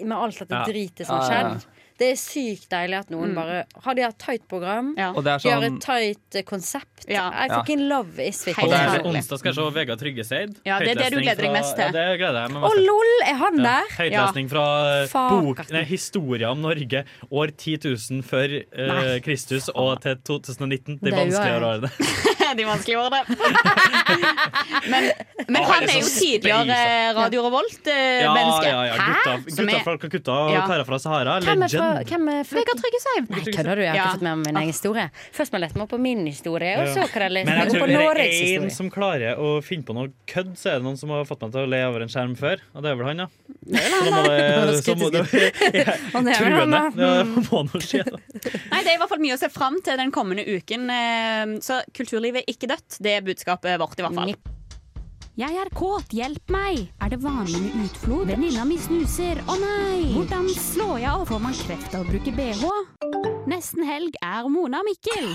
med alt dette Ja. dritet som har skjedd. Det er sykt deilig at noen Mm. bare Har de et tight program? Ja. Og det er De har sånn et tight eh, konsept. Ja. I Ja. fucking love Isvik. Og det er onsdag skal jeg se Vegard Tryggeseid. Ja, det er det du gleder deg mest til. Ja, det gleder jeg meg Å, mest til. lol! Er han Ja, der? Høytlesning fra uh, bok, nei, historia om Norge år 10 000 før uh, Kristus og til 2019. De er vanskeligere årene. De vanskelige årene. men, men Åh, han er er jo tidligere Radio Revolt-menneske. Ja, ja, ja. Gutta, gutta fra Calcutta og Ja. karer fra Sahara. Legend. Hvem er Vegard Tryggeseid. Nei, kødder du? Jeg har Ja. ikke fått med meg min egen historie. Først må jeg lette meg opp på min historie, og så kan jeg lese Men jeg meg opp på er det Norges én som klarer å finne på noe kødd, så er det noen som har fått meg til å le over en skjerm før. Og det er vel han, ja. Så da må det, så må det Han er vel han, Truende. Ja, må noe skje. da. Nei, Det er i hvert fall mye å se fram til den kommende uken. eh, Så kulturlivet er ikke dødt. Det er budskapet vårt, i hvert fall. Jeg er kåt, hjelp meg! Er det vanlig med utflod? Venninna mi snuser, å nei! Hvordan slår jeg av? Får man kreft av å bruke bh? Nesten helg er Mona Mikkel.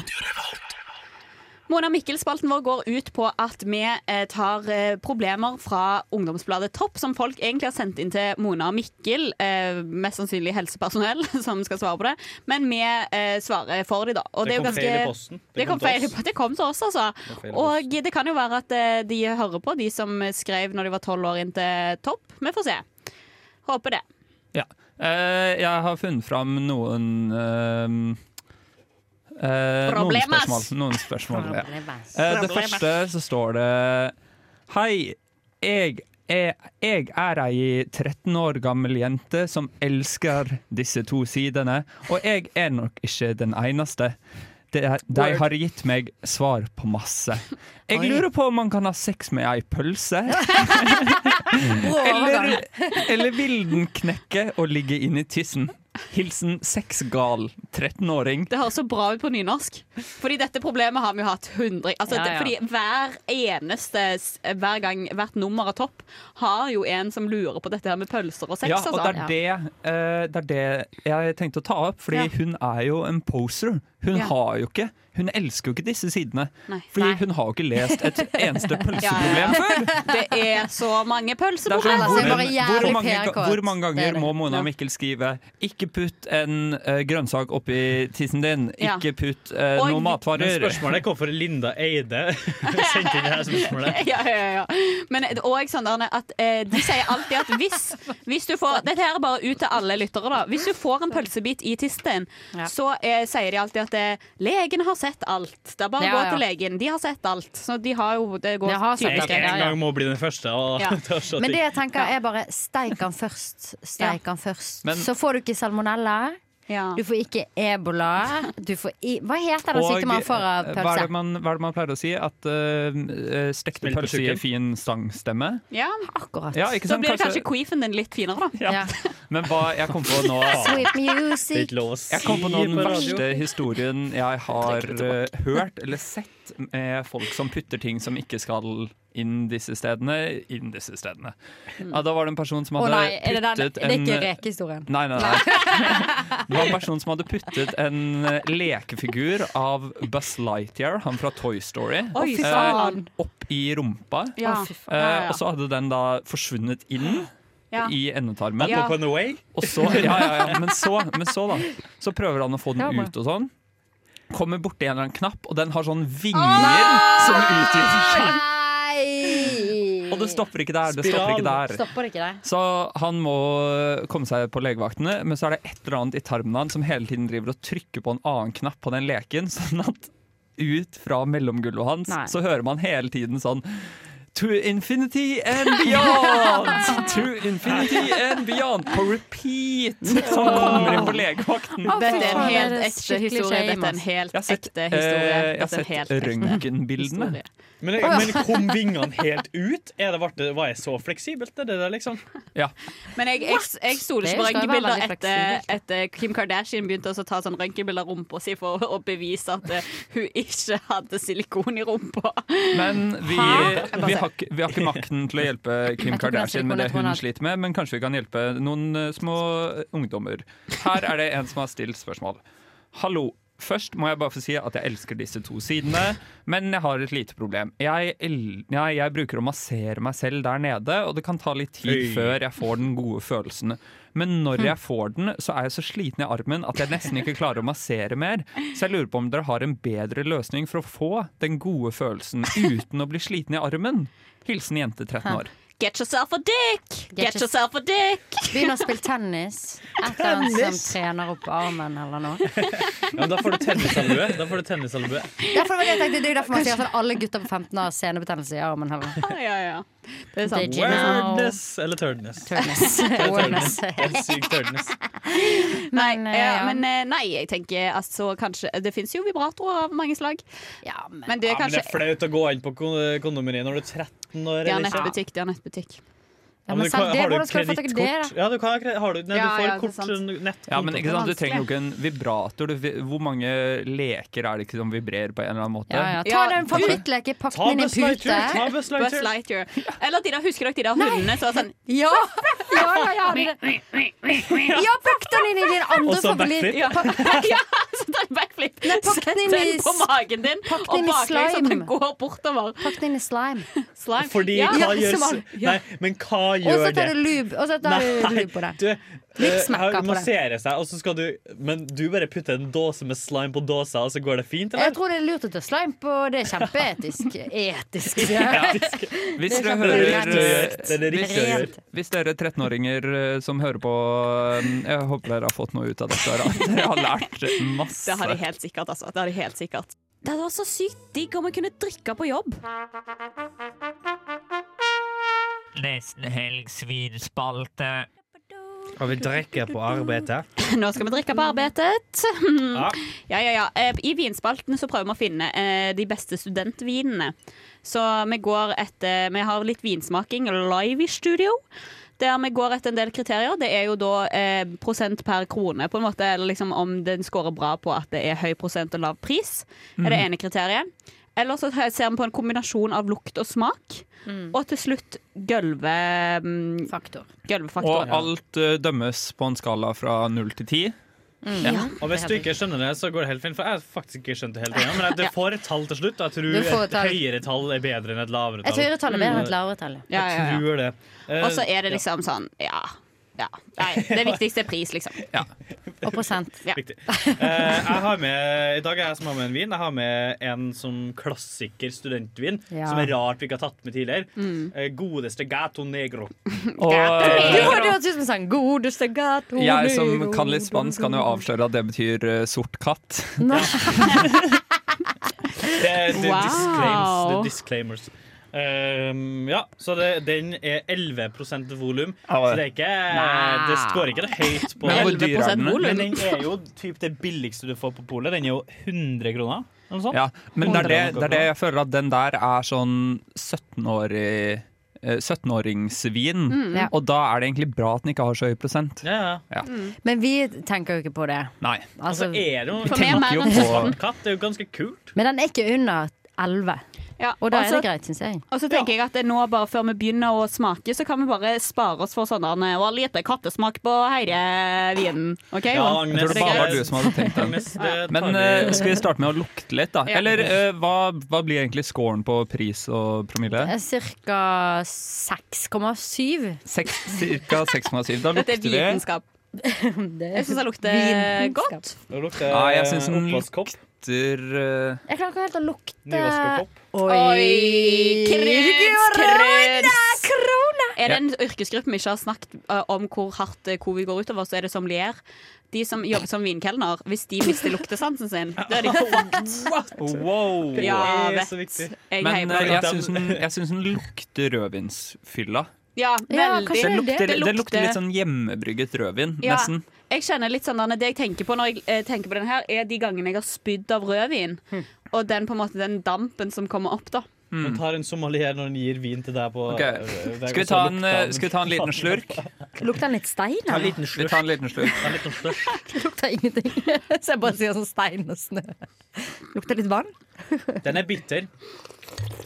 Mona Mikkel-spalten vår går ut på at vi eh, tar eh, problemer fra ungdomsbladet Topp, som folk egentlig har sendt inn til Mona Mikkel, eh, mest sannsynlig helsepersonell, som skal svare på det. Men vi eh, svarer for dem, da. Og Det det kom ganske- feil i posten. Det Det kom til feil, oss. det kom til oss, altså. Det Og det kan jo være at eh, de hører på, de som skrev når de var tolv år inn til Topp. Vi får se. Håper det. Ja. Eh, jeg har funnet fram noen eh, noen spørsmål. Noen spørsmål ja. Eh, det første så står det Hei, jeg er, jeg er ei 13 år gammel jente som elsker disse to sidene, og jeg er nok ikke den eneste. De, de har gitt meg svar på masse. Jeg lurer på om man kan ha sex med ei pølse. Eller, eller vil den knekke og ligge inni tissen? Hilsen sexgal 13-åring. Det høres så bra ut på nynorsk. Fordi dette problemet har vi jo hatt 100 altså, Ja, ja. Fordi hver eneste Hver gang hvert nummer av Topp har jo en som lurer på dette her med pølser og sex. Ja, og altså. det er det, uh, det er det jeg tenkte å ta opp, fordi Ja. hun er jo en poser. Hun Ja. har jo ikke Hun elsker jo ikke disse sidene. Nei. Fordi Nei. hun har jo ikke lest et eneste pølseproblem Ja, ja. før. Det er så mange sånn, er hvor, hvor, mange, hvor mange er ganger må Mona og Mikkel skrive 'ikke putt en uh, grønnsak oppi tissen din', ikke putt uh, Og- noen Men matvarer'. spørsmålet er hvorfor Linda Eide sendte inn det her spørsmålet. Ja, ja, ja. Men det er også sånn at eh, de sier alltid at hvis, hvis du får Dette her er bare ut til alle lyttere. da Hvis du får en pølsebit i tissen din, Ja. så eh, sier de alltid at eh, legen har sett alt. Det er bare å gå ja. til legen. De har sett alt. Så de har jo Det går De har ja, en gang må bli den første. Men det jeg tenker er bare steik den først. Steik den først. Men- Så får du ikke salmonella. Ja. Du får ikke ebola. Du får i Hva heter den sykdommen man får av pølse? hva er, det man, hva er det man pleier å si? At uh, stekte pølse gir fin sangstemme? ja. Akkurat. Ja, sant? blir kanskje Kanskje, queefen din litt finere, da. Ja. men hva jeg kom på nå Sweet music. Jeg kom på den verste historien jeg har uh, hørt eller sett med folk som putter ting som ikke skal inn disse stedene, inn disse stedene. Ja, da var det en person som hadde nei, er det, den, puttet det er ikke rekehistorien. Nei, nei, nei. Det var en person som hadde puttet en eh, lekefigur av Buzz Lightyear, han fra Toy Story, Oi, eh, opp i rumpa. Ja. Eh. Og så hadde den da forsvunnet inn Ja. i endetarmen. Ja. Og så, ja, ja, ja, men så, men så da Så prøver han å få den ut og sånn. Kommer borti en eller annen knapp, og den har sånn vinger som utvider seg. Og det stopper ikke der. Det stopper ikke der. Stopper ikke der? Så han må komme seg på legevaktene, men så er det et eller annet i tarmen hans som hele tiden driver og trykker på en annen knapp på den leken, sånn at ut fra mellomgulvet hans Nei. så hører man hele tiden sånn To infinity and beyond! To infinity and beyond! På repeat! Som kommer inn på legevakten. Dette er en helt ekte historie. Dette er en helt ekte historie. eh, jeg har sett røntgenbildene. Men, men kom vingene helt ut? Er det, var jeg så fleksibelt? Er det det, liksom? Ja. Men jeg, jeg, jeg stoler ikke på røntgenbilder etter, etter Kim Kardashian begynte å ta sånn røntgenbilder av rumpa si for å bevise at eh, hun ikke hadde silikon i rumpa. Men vi, vi, har, ikke- vi har ikke makten til å hjelpe Kim Kardashian med det hun sliter med, men kanskje vi kan hjelpe noen eh, små ungdommer. Her er det en som har stilt spørsmål. Hallo. Først må jeg bare få si at jeg elsker disse to sidene, men jeg har et lite problem. Jeg, el ja, jeg bruker å massere meg selv der nede, og det kan ta litt tid Øy. før jeg får den gode følelsen. Men når jeg får den, så er jeg så sliten i armen at jeg nesten ikke klarer å massere mer. Så jeg lurer på om dere har en bedre løsning for å få den gode følelsen uten å bli sliten i armen. Hilsen jente 13 år. Get yourself a dick! Get, Get yourself a dick! Begynn å spille tennis. Et eller annet som trener opp armen eller noe. Ja, men da får du tennisalbue. Da får du tennisalbue. Derfor var det jeg tenkte, det er derfor man sier at alle gutter på 15 har senebetennelse i armen. Heller. Ja, ja. Det er sant. Weirdness eller turdness? Turdness. Turdness. Er syk turdness. Nei, Men, eh, ja, ja. men eh, nei, jeg tenker altså kanskje Det fins jo vibratorer av mange slag. Ja, men Men det Ja, er men det er flaut å gå inn på kon- kondomeriet når du er 13 år. De har nettbutikk. De har nettbutikk. Ja, men men selv kan- det, har du hvordan skal du få tak i det, kredittkort? Ja, du kan ha har du, nei, Ja, du får ja, kort sant. nett. Ja, men ikke sant, Du trenger jo ikke en vibrator. Du, hvor mange leker er det ikke som vibrerer på en eller annen måte? Ja, ja. Ta Ja, den favorittleken, pakk den inn i en pute. Ta Buzz Buzz Lightyear. Lightyear. Eller de der, husker dere de der hundene som var sånn Ja! Ja, ja, ja, ja pakk den inn i din andre Og så favoritt. backflip. Ja, så tar du backflip. Nei, Sett den på magen din og baklengs, så den går bortover. Pakk den inn i slime. Slime. Fordi ja. hva gjør Nei, men hva Og så gjør tar det? du lube, og så tar du lube på det. Du, Litt eh, på det. massere seg, og så skal du Men du bare putter en dåse med slime på dåsa, og så går det fint, Jeg tror det er lurt å ta slime på. Det er kjempeetisk. Etisk. sier. Hvis er dere hører Det er det- det er det riktige å gjøre. Hvis dere 13-åringer eh, som hører på eh, Jeg håper dere har fått noe ut av dette. dere har lært masse. Det har de helt sikkert, altså. Det har de helt sikkert. Det hadde vært så sykt digg om vi kunne drikke på jobb. Nesten helg svinspalte. Og vi drikker på arbeidet. Nå skal vi drikke på arbeidet. Ja. Ja, ja, ja. Eh, I vinspalten så prøver vi å finne eh, de beste studentvinene. Så vi går etter Vi har litt vinsmaking live i studio. Der vi går etter en del kriterier. Det er jo da eh, prosent per krone, på en måte. Eller liksom om den scorer bra på at det er høy prosent og lav pris. Er det ene kriteriet. Eller så ser vi på en kombinasjon av lukt og smak. Og til slutt mm, gulvefaktor. Og alt uh, dømmes på en skala fra null til ti. Ja. Og hvis du ikke skjønner det, så går det helt fint. For jeg har faktisk ikke skjønt det hele igjen. Men du får et tall til slutt. Jeg tror et et høyere tall er bedre enn et lavere tall. Et høyere tall er bedre enn et lavere tall. Ja, ja, ja. Jeg tror det. Eh, Og så er det liksom sånn, ja. Ja. Nei, det viktigste er pris, liksom. Og prosent. Ja. Riktig. Eh, jeg har med, I dag er jeg som har med en vin. Jeg har med en som klassiker studentvin. Ja. Som er rart vi ikke har tatt med tidligere. Mm. Eh, godeste Gato Negro. Og sang. Godeste gato negro. jeg som kan litt spansk, kan jo avsløre at det betyr uh, sort katt. Nei. Det er det Wow. disclaims, det er disclaimers. Um, ja, så det, den er 11% volum. Så det er ikke Det står ikke det høyt på Men hvor dyr er 11% den? volum. Men den er jo typ det billigste du får på polet. Den er jo 100 kroner. eller sånt. Ja, men det er det, det er det jeg føler at den der er sånn 17-årig eh, 17-åringsvin. Ja. Og da er det egentlig bra at den ikke har så høy prosent. Ja, ja. Ja. Men vi tenker jo ikke på det. Nei. Altså, Altså, er det jo vi meg er jo på- katt. Det er jo ganske kult. men den er ikke under 11. Ja, Og da også, er det greit, syns jeg. Og så tenker jeg at nå bare før vi begynner å smake, så kan vi bare spare oss for sånn der, og lite kattesmak på hele vinen. OK? Ja, Agnes, Jeg tror det bare var du som hadde tenkt den. Men vi eh, skal vi starte med å lukte litt, da? Eller uh, hva, hva blir egentlig scoren på pris og promille? Cirka 6,7. Cirka 6,7. Da Dette er vitenskap. Det. Jeg syns det lukter godt. Det lukter syns oppvaskkopp. Lukter uh, Jeg klarer ikke helt å lukte. Oi! Kreds, Krona! Korona! Er det en yrkesgruppe vi ikke har snakket uh, om hvor hardt uh, covid går utover, så er det sommelier. De som jobber som vinkelner, hvis de mister luktesansen sin, da er de fucked. Wow! Ja, Det er så vet. viktig. Jeg Men eh, jeg syns den, jeg syns den lukter rødvinsfylla. Ja, Ja, veldig. Ja, Det det er lukter, det. det lukter litt sånn hjemmebrygget rødvin, Ja. nesten. Jeg kjenner litt sånn Det jeg tenker på når jeg eh, tenker på den her, er de gangene jeg har spydd av rødvin. Hm. Og den på en måte den dampen som kommer opp, da. Men tar en sommelier når han gir vin til deg på Ok. eh, der- Skal vi så ta en, lukter eh, skal vi ta en liten slurk? Lukter den litt stein? Ta en eller? liten Vi slurk. tar en liten slurk. Ta en liten slurk. Lukter ingenting. Så jeg bare sier sånn stein og snø. Lukter litt vann? Den er bitter.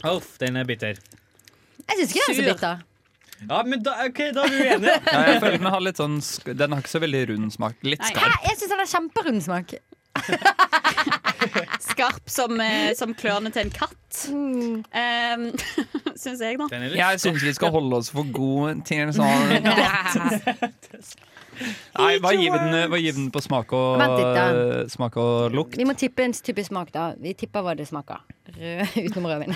Uff, den er bitter. Jeg syns ikke den er så Sur. bitter. Ja, men da, okay, da er vi uenige. Ja, jeg føler den har litt sånn Den har ikke så veldig rund smak. Litt Nei. Skarp. jeg syns den har kjemperund smak. Skarp som, eh, som klørne til en katt. Mm. Um, Syns jeg, da. Den er litt Jeg syns vi skal holde oss for gode til sånn Nei, hva gir vi den, hva gir vi den på smak og, Vent litt, da. smak og lukt? Vi må tippe en type smak, da. Vi tipper hva det smaker. Rød, utenom rødvin.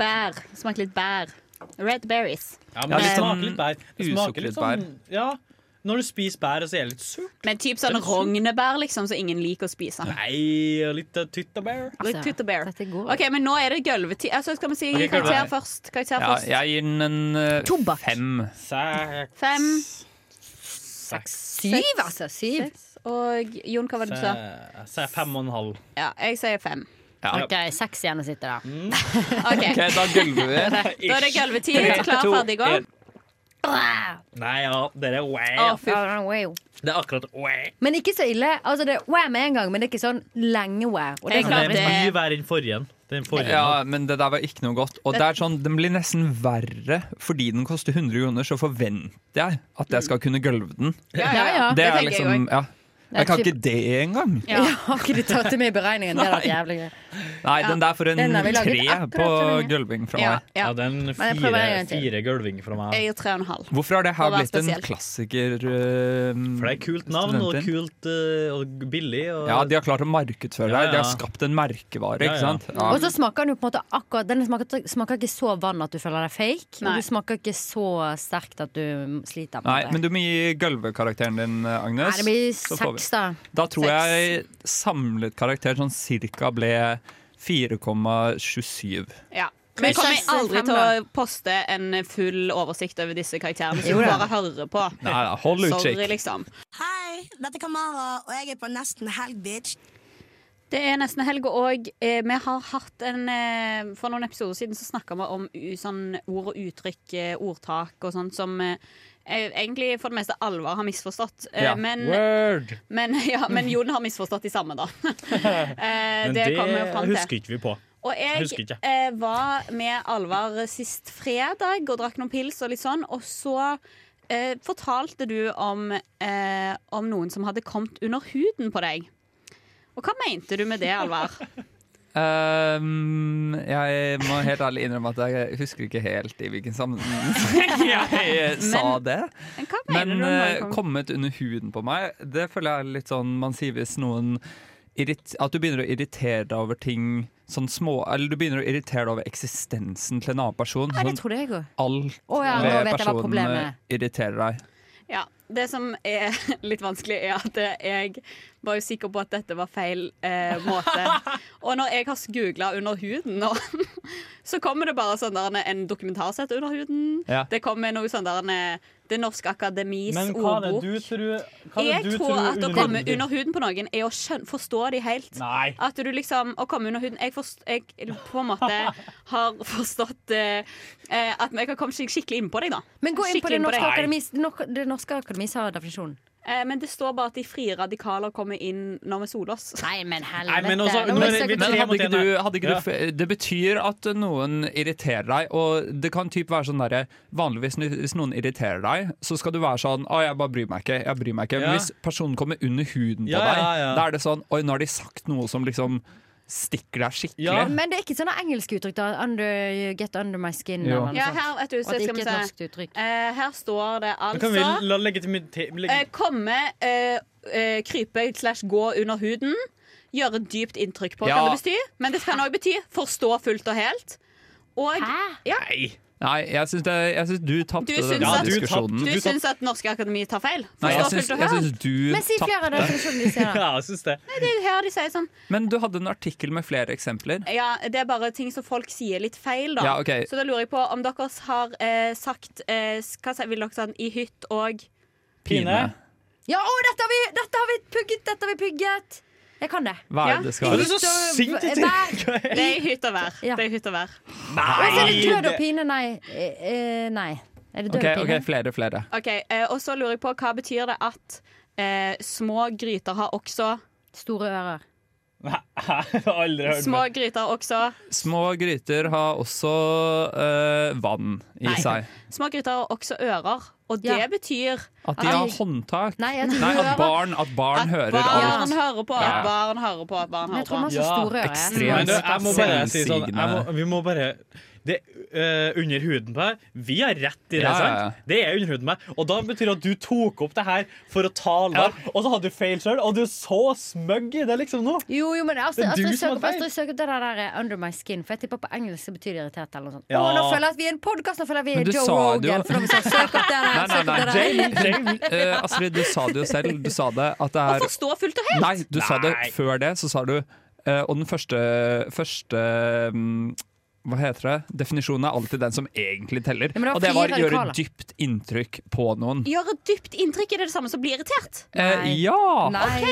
Bær. Smaker litt bær. Red berries. Ja, Ja, men det smaker litt bær. Det smaker litt sånn Ja, når du spiser bær, så er det litt surt. Men typ sånn rognebær, liksom, som ingen liker å spise. Nei, litt uh, tyttebær. Litt tyttebær. OK, men nå er det gulvetid. Altså, skal vi si okay, karakter gulvet. først? Karakter Ja, først. jeg gir den en uh, Tobakk. fem. Seks. Fem. Syv, altså. Syv. Seks. Og Jon, hva var det du sa? Jeg sier fem og en halv. Ja, jeg sier fem. Ja. OK, seks igjen å sitte der. OK, Ok, da gulver vi. Da er det gulvetid. Klar, ferdig, gå. Nei, ja, dere er wow. fy Det er akkurat wow. Men ikke så ille. Altså, det er wow med en gang, men det er ikke sånn lenge wow. Og det er Men det er mye verre enn forrige. Ja, men det der var ikke noe godt. Og det er sånn, Den blir nesten verre fordi den koster 100 kroner, så forventer jeg at jeg skal kunne gulve den. Ja, ja, ja. Det Det er liksom, jeg liksom, ja. Jeg kan ikke det engang. Ja. jeg har ikke de tatt det med i beregningen? Det hadde vært jævlig gøy. Nei, den der får en tre på gulving fra Ja, meg. ja. Ja, den Men jeg prøver en fire, fire gulving fra meg. Jeg gir tre og en halv. Hvorfor har det her blitt en klassiker? eh, For det er kult navn og kult eh, og billig. Og, Ja, de har klart å markedsføre det. De har skapt en merkevare, ikke sant? Ja. Og så smaker den jo på en måte akkurat Den smaker, smaker ikke så vann at du føler deg fake. Nei. Og du smaker ikke så sterkt at du sliter. med Nei, men du må gi gulvekarakteren din, Agnes. Nei, det blir Så får vi- seks, da. Da tror Seks. jeg samlet karakter sånn cirka ble 4,27. Ja. Vi kommer jeg aldri til å poste en full oversikt over disse karakterene, så du bare hører på. Nei da, hold Sorry, utkikk. liksom. Hei, dette er Kamara, og jeg er på nesten helg, bitch. Det er nesten helg, og eh, vi har hatt en eh, For noen episoder siden så snakka vi om u, sånn ord og uttrykk, eh, ordtak og sånt som eh, egentlig for det meste Alvar har misforstått. Eh, Ja. men, Word! men, ja, men Jon har misforstått de samme, da. eh, Men det det husker ikke vi på. Og jeg eh, var med Alvar sist fredag og drakk noen pils og litt sånn, og så eh, fortalte du om, eh, om noen som hadde kommet under huden på deg. Og hva mente du med det, Alvar? Um, jeg må helt ærlig innrømme at jeg husker ikke helt i hvilken sammenheng jeg sa Men- det. Men når eh, kommet under huden på meg, det føler jeg er litt sånn man sier hvis noen At du begynner å irritere deg over ting sånn små Eller du begynner å irritere deg over eksistensen til en annen person. Ja, det tror jeg òg. alt oh, ja, ved personen er. irriterer deg. Ja, Det som er litt vanskelig, er at jeg var jo sikker på at dette var feil eh, måte. Og når jeg har googla 'under huden' nå, så kommer det bare sånn der en dokumentarsett under huden. Ja. Det kommer noe sånn der en- Det Norske Akademis Men hva er det ordbok. du tror hva Jeg du tror at å komme under huden på noen er å skjøn forstå de helt. Nei. At du liksom Å komme under huden Jeg, forst, jeg på en måte har forstått eh, eh, at jeg har kommet skik- skikkelig innpå deg, da. Men gå inn på Det norske akademis, det norske akademis har definisjonen. Eh, men det står bare at de frie radikaler kommer inn når vi soler oss. Nei, men Nei, men også- Nå nå er det- vi- Men hadde ikke du, hadde ikke du f- Det betyr at noen irriterer deg, og det kan typ være sånn derre Vanligvis hvis noen irriterer deg, så skal du være sånn Å, jeg bare bryr meg ikke. Jeg bryr meg ikke. Men Ja. hvis personen kommer under huden på Ja, deg, ja, ja. da er det sånn Oi, nå har de sagt noe som liksom stikker deg skikkelig. Men det er ikke sånne engelske uttrykk, da. Under, get under my skin. Ja. Ja, her, at det skal vi et se. norsk uttrykk. Eh, her står det Da kan vi la legge til legge- Uh, Komme, uh, eh, krype slash gå under huden. Gjøre dypt inntrykk på, Ja. kan det bety. Men det kan òg bety forstå fullt og helt. Og ja, Nei, det, jeg syns du tapte du syns at, diskusjonen. du syns at Norske Akademi tar feil? Nei, jeg syns, jeg syns du Men si flere av de sier. da. Ja, jeg syns det. Nei, det her de sier sånn. Men du hadde en artikkel med flere eksempler. Ja, Det er bare ting som folk sier litt feil, da. Ja, okay. Så da lurer jeg på om dere har eh, sagt eh, Hva sier- vil dere sånn I hytt og Pine. Ja, å, dette har vi, dette har vi pugget! Dette har vi pugget! Jeg kan det. Hva er det det skal Du være? er så sint i ting! Det er hytt og vær. Ja. Det er hytt og vær. Nei! så er det død og pine. Nei. Eh, eh, nei. Er det død okay, og pine? ok, flere, flere. Ok, eh, Og så lurer jeg på hva betyr det at eh, små gryter har også Store ører. Aldri hørt Små gryter også Små gryter har også øh, vann i Nei. seg. Små gryter har også ører. Og det Ja. betyr At de har håndtak. Nei, at Nei, at barn, at barn at hører barn alt. hører på, at barn hører på, at barn hører på. jeg tror man har så store ører. ekstremt. selvsigende. sånn Selvsigende. må, Vi må bare det, uh, Under huden på deg Vi har rett i det, Ja, ja, ja. sant? Det er under huden på meg. Og da betyr det at du tok opp det her for å tale, og så hadde du feil sjøl, og du er så smøgg i det liksom nå. Jo, jo, men Det Astrid, er Astrid søker. Astrid søker det der der under my skin. For jeg tipper på engelsk så betyr det irritert eller noe sånt. Ja. Å, nå føler jeg at vi er en podkast, nå føler jeg vi er Joe sa Rogan. Du... For vi si, søk opp det der, Nei, nei, nei. Jane, Jane, Uh, Astrid, du sa det jo selv. Du sa det at det er Hvorfor stå fullt og helt! Nei, du sa det før det. Så sa du uh, Og den første, første mm, hva heter det? Definisjonen er alltid den som egentlig teller. Ja, det og det var fire gjøre dypt inntrykk på noen. Gjøre dypt inntrykk, er det det samme som blir irritert? Eh, ja! Nei. OK,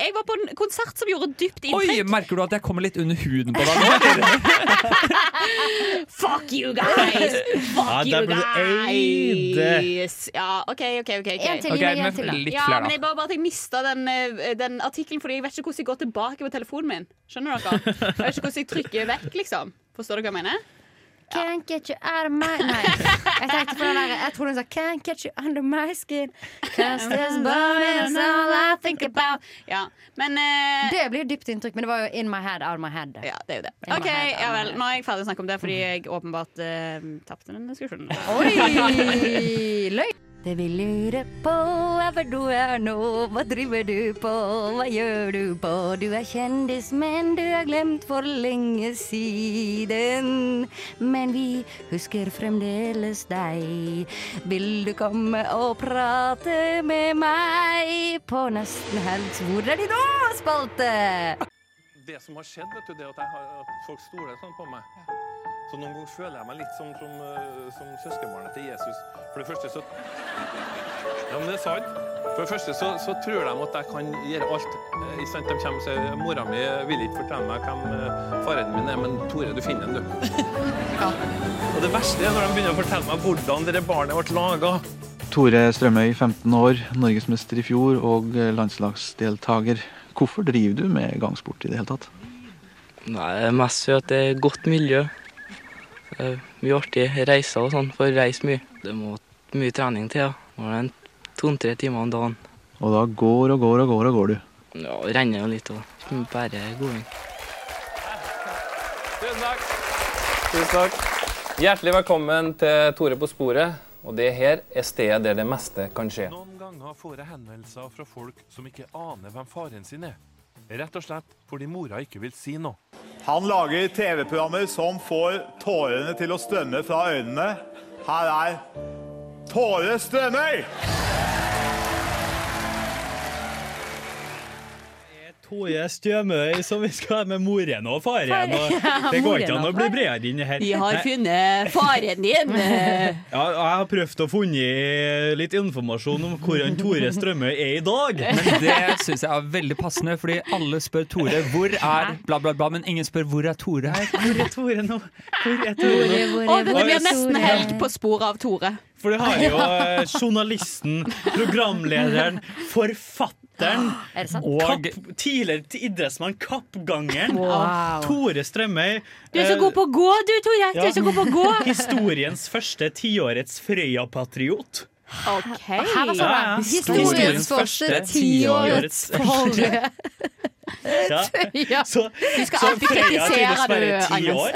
jeg var på en konsert som gjorde dypt inntrykk. Oi, merker du at jeg kommer litt under huden på deg nå? Fuck you guys! Fuck Ja, you guys! Ja, OK, OK. ok, ok. En til, okay, en til. da. Ja, flere, men jeg bare, bare at jeg mista den, eh, den artikkelen, fordi jeg vet ikke hvordan jeg går tilbake på telefonen min. Skjønner dere? Jeg vet ikke hvordan jeg trykker vekk, liksom. Forstår du hva jeg mener? Can't get you out of my Nei. Jeg tenkte på den der Jeg trodde hun sa Can't get you under my skin. Cause this burning is all I think about. Ja, men eh, Det blir dypt inntrykk, men det var jo in my head, out of my head. Ja, det er jo det. In my OK, head, ja of my vel. head. Nå er jeg ferdig å snakke om det fordi jeg åpenbart uh, tapte den diskusjonen. Oi! Løgn! Det vi lurer på er hvor du er nå, hva driver du på, hva gjør du på? Du er kjendis, men du er glemt for lenge siden. Men vi husker fremdeles deg. Vil du komme og prate med meg på Nesten helt Hvor er de nå, spalte? Det som har skjedd, vet du, det at, har, at folk stoler sånn på meg. Så noen ganger føler jeg meg litt som, som, eh, som søskenbarnet til Jesus. For det første så Ja, men det er sant. For det første så, så tror de at jeg kan gjøre alt. I sant? De kommer og sier mora mi vil ikke fortelle meg hvem eh, faren min er, men Tore, du finner ham, du. Og det verste er når de begynner å fortelle meg hvordan dette barnet ble laga. Tore Strømøy, 15 år, norgesmester i fjor og landslagsdeltaker. Hvorfor driver du med gangsport i det hele tatt? Nei, det er mest fordi det er godt miljø. Det mye artige reiser og sånn, for å reise mye. Det må mye trening til, ja. Må en to-tre timer om dagen. Og da går og går og går og går du. Ja, renner jo litt òg. bare går inn. Tusen takk. Tusen takk. Hjertelig velkommen til Tore på sporet. Og det her er stedet der det meste kan skje. Noen ganger får jeg henvendelser fra folk som ikke aner hvem faren sin er. Rett og slett fordi mora ikke vil si noe. Han lager TV-programmer som får tårene til å strømme fra øynene. Her er Tåre Strømøy! Tore Stjømøy som vi skal ha med moren og faren. Og det går ikke an å bli bredere inn i her. Vi har funnet faren din. Ja, jeg har prøvd å finne litt informasjon om hvordan Tore Strømøy er i dag. Men det syns jeg er veldig passende, fordi alle spør Tore hvor er bla, bla, bla, men ingen spør hvor er Tore. Hvor er Tore nå? Hvor er Tore nå? Og det blir nesten helg på sporet av Tore. For du har jo eh, journalisten, programlederen, forfatteren Er det og Kapp- tidligere til idrettsmann Kappgangeren. Wow. Tore Strømøy. Du er så god på å gå, du, Tore. Du er så god på å gå. Historiens første tiårets Frøya-patriot. OK. Her var Ja, ja. Historiens, Historiens første tiårets forrige. Ja. Ja. Så, Du skal så alltid kritisere, tydeligvis bare du, ti Agnes. år.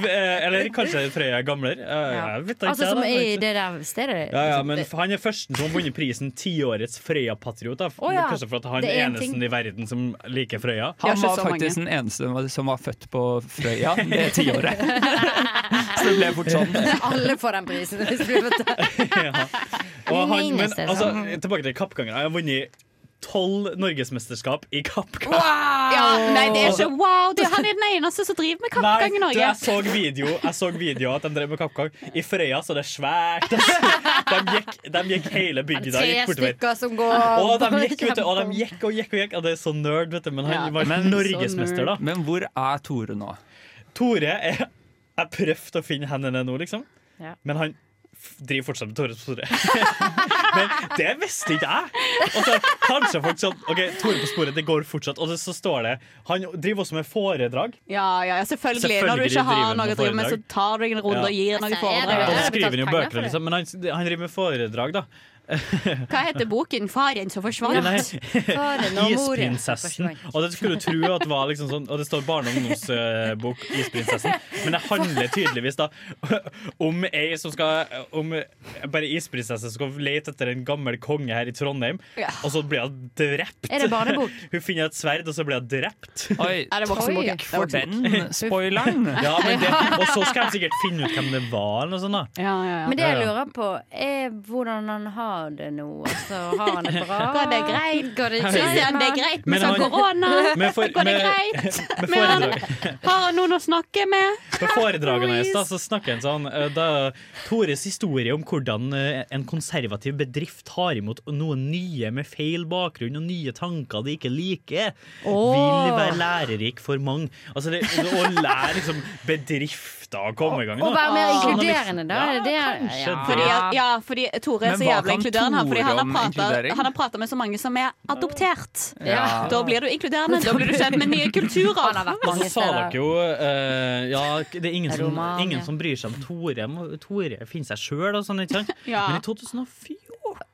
Eller kanskje Frøya er gamlere. Jeg vet ikke. Altså som i det der stedet? Ja, ja, men han er førsten som har vunnet prisen tiårets Frøya-patriot. Oh, ja. Kanskje for at han er en eneste ting. i verden som liker Frøya. Han var faktisk den eneste som var- født på Frøya det tiåret. Så det ble fort sånn. Alle får den prisen. Hvis vi vet det. Og han, men altså, tilbake til kappgangen. Jeg har vunnet tolv norgesmesterskap i kappgang. Ja, nei, det er ikke wow. Du, han er den eneste som driver med kappgang i du, Norge. jeg så video Jeg så video at de drev med kappgang. I Frøya så det er svært. De gikk, de gikk hele bygda. Tre gikk bortover. stykker som går Og de gikk, vet du, og de gikk og gikk og gikk. Og det er så nerd, vet du. Men han Ja, var men- norgesmester, da. Men hvor er Tore nå? Tore er Jeg prøvde å finne hendene nå, liksom. Ja. Men han driver fortsatt med Tore på sporet. Men det visste ikke jeg! Og så kanskje folk sånn OK, Tore på sporet, det går fortsatt. Og så står det Han driver også med foredrag. Ja, ja, ja, selvfølgelig. Når du ikke har noe å drive med, så tar du deg en runde Ja. og gir noen Og så foredrag. skriver han jo bøker, liksom. Men han, han driver med foredrag, da. Hva heter boken? 'Faren som forsvant'? Faren og moren Isprinsessen. Og det skulle du tro at var liksom sånn Og det står barne- og ungdomsbok Isprinsessen. Men det handler tydeligvis da om ei som skal Om bare isprinsesse som skal lete etter en gammel konge her i Trondheim, Ja. og så blir hun drept. Er det barnebok? Hun finner et sverd, og så blir hun drept. Oi, Er det voksenbok? takk for den spoileren. Ja, men det, og så skal de sikkert finne ut hvem det var. Eller noe sånt, da. Ja, ja, ja. Men det jeg lurer på, er hvordan han har det nå. Altså, har han det bra? Går det greit? Går det Syns han det er greit med sånn korona? Går det greit? med Men har han noen å snakke med? På foredragene hans så snakker han sånn eh, da, Tores historie om hvordan eh, en konservativ bedrift tar imot noen nye med feil bakgrunn og nye tanker de ikke liker, oh. vil være lærerik for mange. Altså det, Å lære liksom bedrifter å komme i gang. Å være mer han er inkluderende, da? Ja, det, kanskje ja. Fordi, ja, fordi Tore er Men så hva jævlig kan inkluderende. Fordi Tore han har pratet- inkludering? han har prata med så mange som er adoptert. Ja. Da blir du inkluderende. Da blir du kjent med nye kulturer. Han har vært Og så sa dere steder. jo eh, Ja, det er ingen som, Romania. ingen som bryr seg om Tore. Må- Tore finner seg sjøl og sånn, ikke sant? Ja. Men i 2004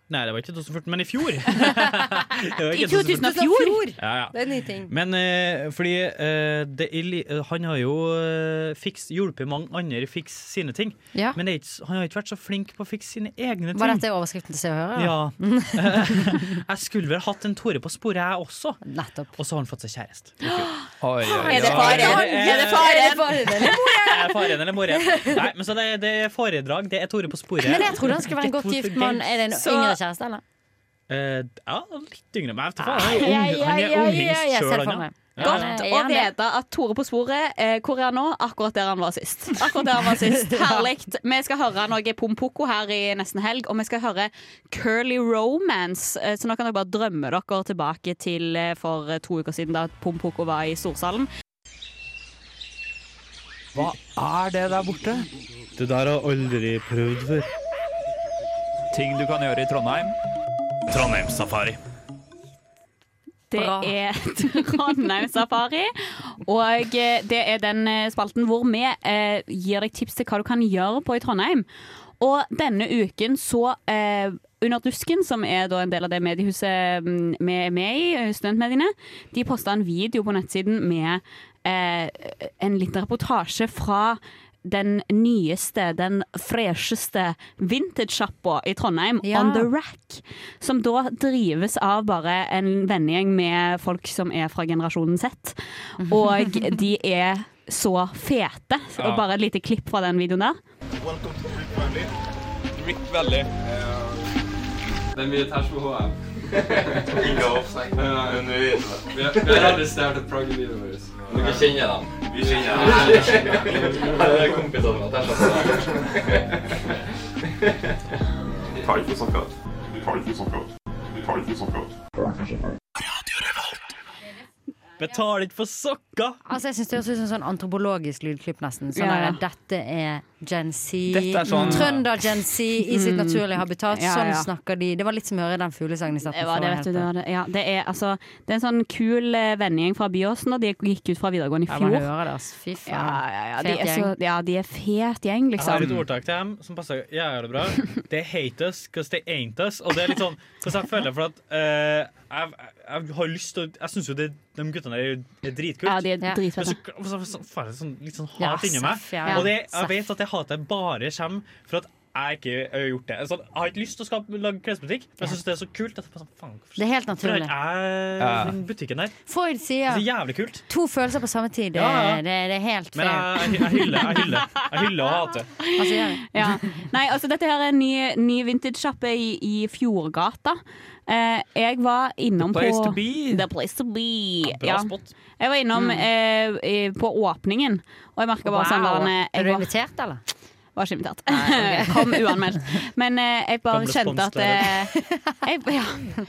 Nei, det var ikke 2014, men i fjor. I ikke 2014? Ja, ja. Det er en ny ting. Men uh, fordi uh, det, eh, han har jo fiks, hjulpet mange andre å fikse sine ting. Ja. Men det er ikke, han har ikke vært så flink på å fikse sine egne ting. Var dette overskriften til Se og Høre? Ja. jeg skulle vel hatt en Tore på sporet, jeg også. Nettopp. Og så har han fått seg kjæreste. Er det faren? Er det faren? Er faren eller moren? Nei, men så det, det er foredrag. Det er Tore på sporet. Men jeg trodde han skulle være en godt gift mann. Er det en Så- yngre kjæreste, eller? Uh, ja, litt yngre. Men jeg vet ikke han er ung, han er unghingst jeg sjøl, han. Ja. Ja, Godt er å vite at Tore på sporet, eh, hvor er han nå? Akkurat der han var sist. Akkurat der han var sist. Herlig. Vi skal høre noe Pompoko her i nesten helg, og vi skal høre Curly Romance. Eh, Så nå kan dere bare drømme dere tilbake til eh, for eh, to uker siden da Pompoko var i Storsalen. Hva er det der borte? Det der har aldri prøvd før. Ting du kan gjøre i Trondheim. Trondheimssafari. Det Bra. er Trondheim Safari. Og eh, det er den eh, spalten hvor vi eh, gir deg tips til hva du kan gjøre på i Trondheim. Og denne uken så eh, Under Dusken, som er da en del av det mediehuset mm, vi er med i, eh, studentmediene, de posta en video på nettsiden med eh, en liten reportasje fra den nyeste, den fresheste vintage-sjappa i Trondheim, Ja. On The Rack. Som da drives av bare en vennegjeng med folk som er fra generasjonen Z. Og de er så fete. Ja. Og bare et lite klipp fra den videoen der. Rick Valley. Det er mye tæsj på HM. Ikke offside. Vi har, aldri stjålet plagget videoen vår. Dere kjenner dem? Vi kjenner dem. Vi kjenner dem. Det er kompisene mine. Vi tar ikke sokker. Vi tar ikke sokker. Vi tar ikke sokker. Betal ikke for sokker! Altså, jeg synes Det høres ut som sånn antropologisk lydklipp, nesten. Sånn Ja, ja. der, Dette er Gen Z. Er sånn- Trønder-Gen Z i sitt Mm. naturlige habitat. Ja, Sånn ja. snakker de. Det var litt som å høre den fuglesangen i starten. Det var det, vet du. Det. Ja, det, er, altså, det er en sånn kul eh, vennegjeng fra Byåsen, og de gikk ut fra videregående i fjor. man hører det. Fy faen. Ja, ja, ja, de er så, ja, de er fet gjeng, Jeg har et liksom. ordtak til dem som passer jævlig bra. They hate us because they ain't us. Og det er litt sånn hvordan jeg føler for at uh, jeg, jeg har lyst til å Jeg syns jo det, de guttene der er, er dritkult. Ja, de er Men dritfete. så, så, så, får jeg sånn, litt sånn hat inni meg. Og det, jeg vet at det hatet bare kommer for at jeg ikke har gjort det. Sånn, jeg har ikke lyst til å skape, lage klesbutikk, men jeg syns det er så kult. At jeg, sånn, faen, Det er helt naturlig. jeg Ja. butikken der? Freud sier Det er jævlig kult. to følelser på samme tid. Det, Ja, det, det er helt fair. jeg, jeg, jeg hyller jeg hyller, jeg hyller å hate. Altså. Ja. Nei, altså dette her er en ny, ny vintage-sjappe i, i Fjordgata. Eh, jeg var innom The place på to be. The place to be. Bra Ja. spot. Jeg var innom Mm. eh, i, på åpningen, og jeg merka bare sånn der, eh, Er jeg du var, invitert, eller? Var ikke invitert. Kom uanmeldt. Men eh, jeg bare kjente at eh, jeg, ja.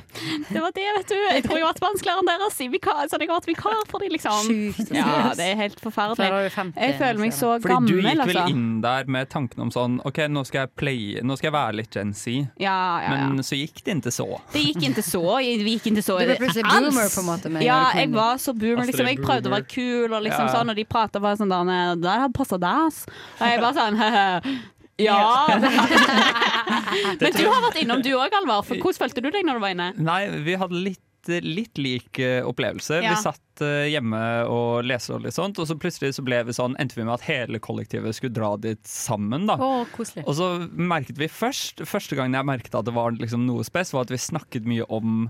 Det var det, vet du. Jeg tror jeg har vært vanskeligere deres i vikar, så jeg har vært vikar for dem, liksom. Sjukt. Ja, det er helt forferdelig. Før er du 50, Jeg føler meg så Fordi gammel, du gikk vel altså. inn der med tanken om sånn OK, nå skal jeg playe, nå skal jeg være litt Gen Z. Ja, ja, ja. Men så gikk det ikke så. Det gikk ikke så. Vi gikk ikke så Du ble plutselig boomer, på en måte, med Ja, jeg var så boomer. Liksom. Jeg prøvde å være kul, og liksom Ja. sånn, og de prata bare sånn der der har passa deg, ass. Og jeg bare sånn Ja. Men du har vært innom du òg, Alvar. For hvordan følte du deg når du var inne? Nei, vi hadde litt, litt lik eh, opplevelse. Ja. Vi satt eh, hjemme og leste og litt sånt, og så plutselig så ble vi sånn, endte vi med at hele kollektivet skulle dra dit sammen. da. Å, koselig. Og så merket vi først, første gangen jeg merket at det var liksom noe spes, var at vi snakket mye om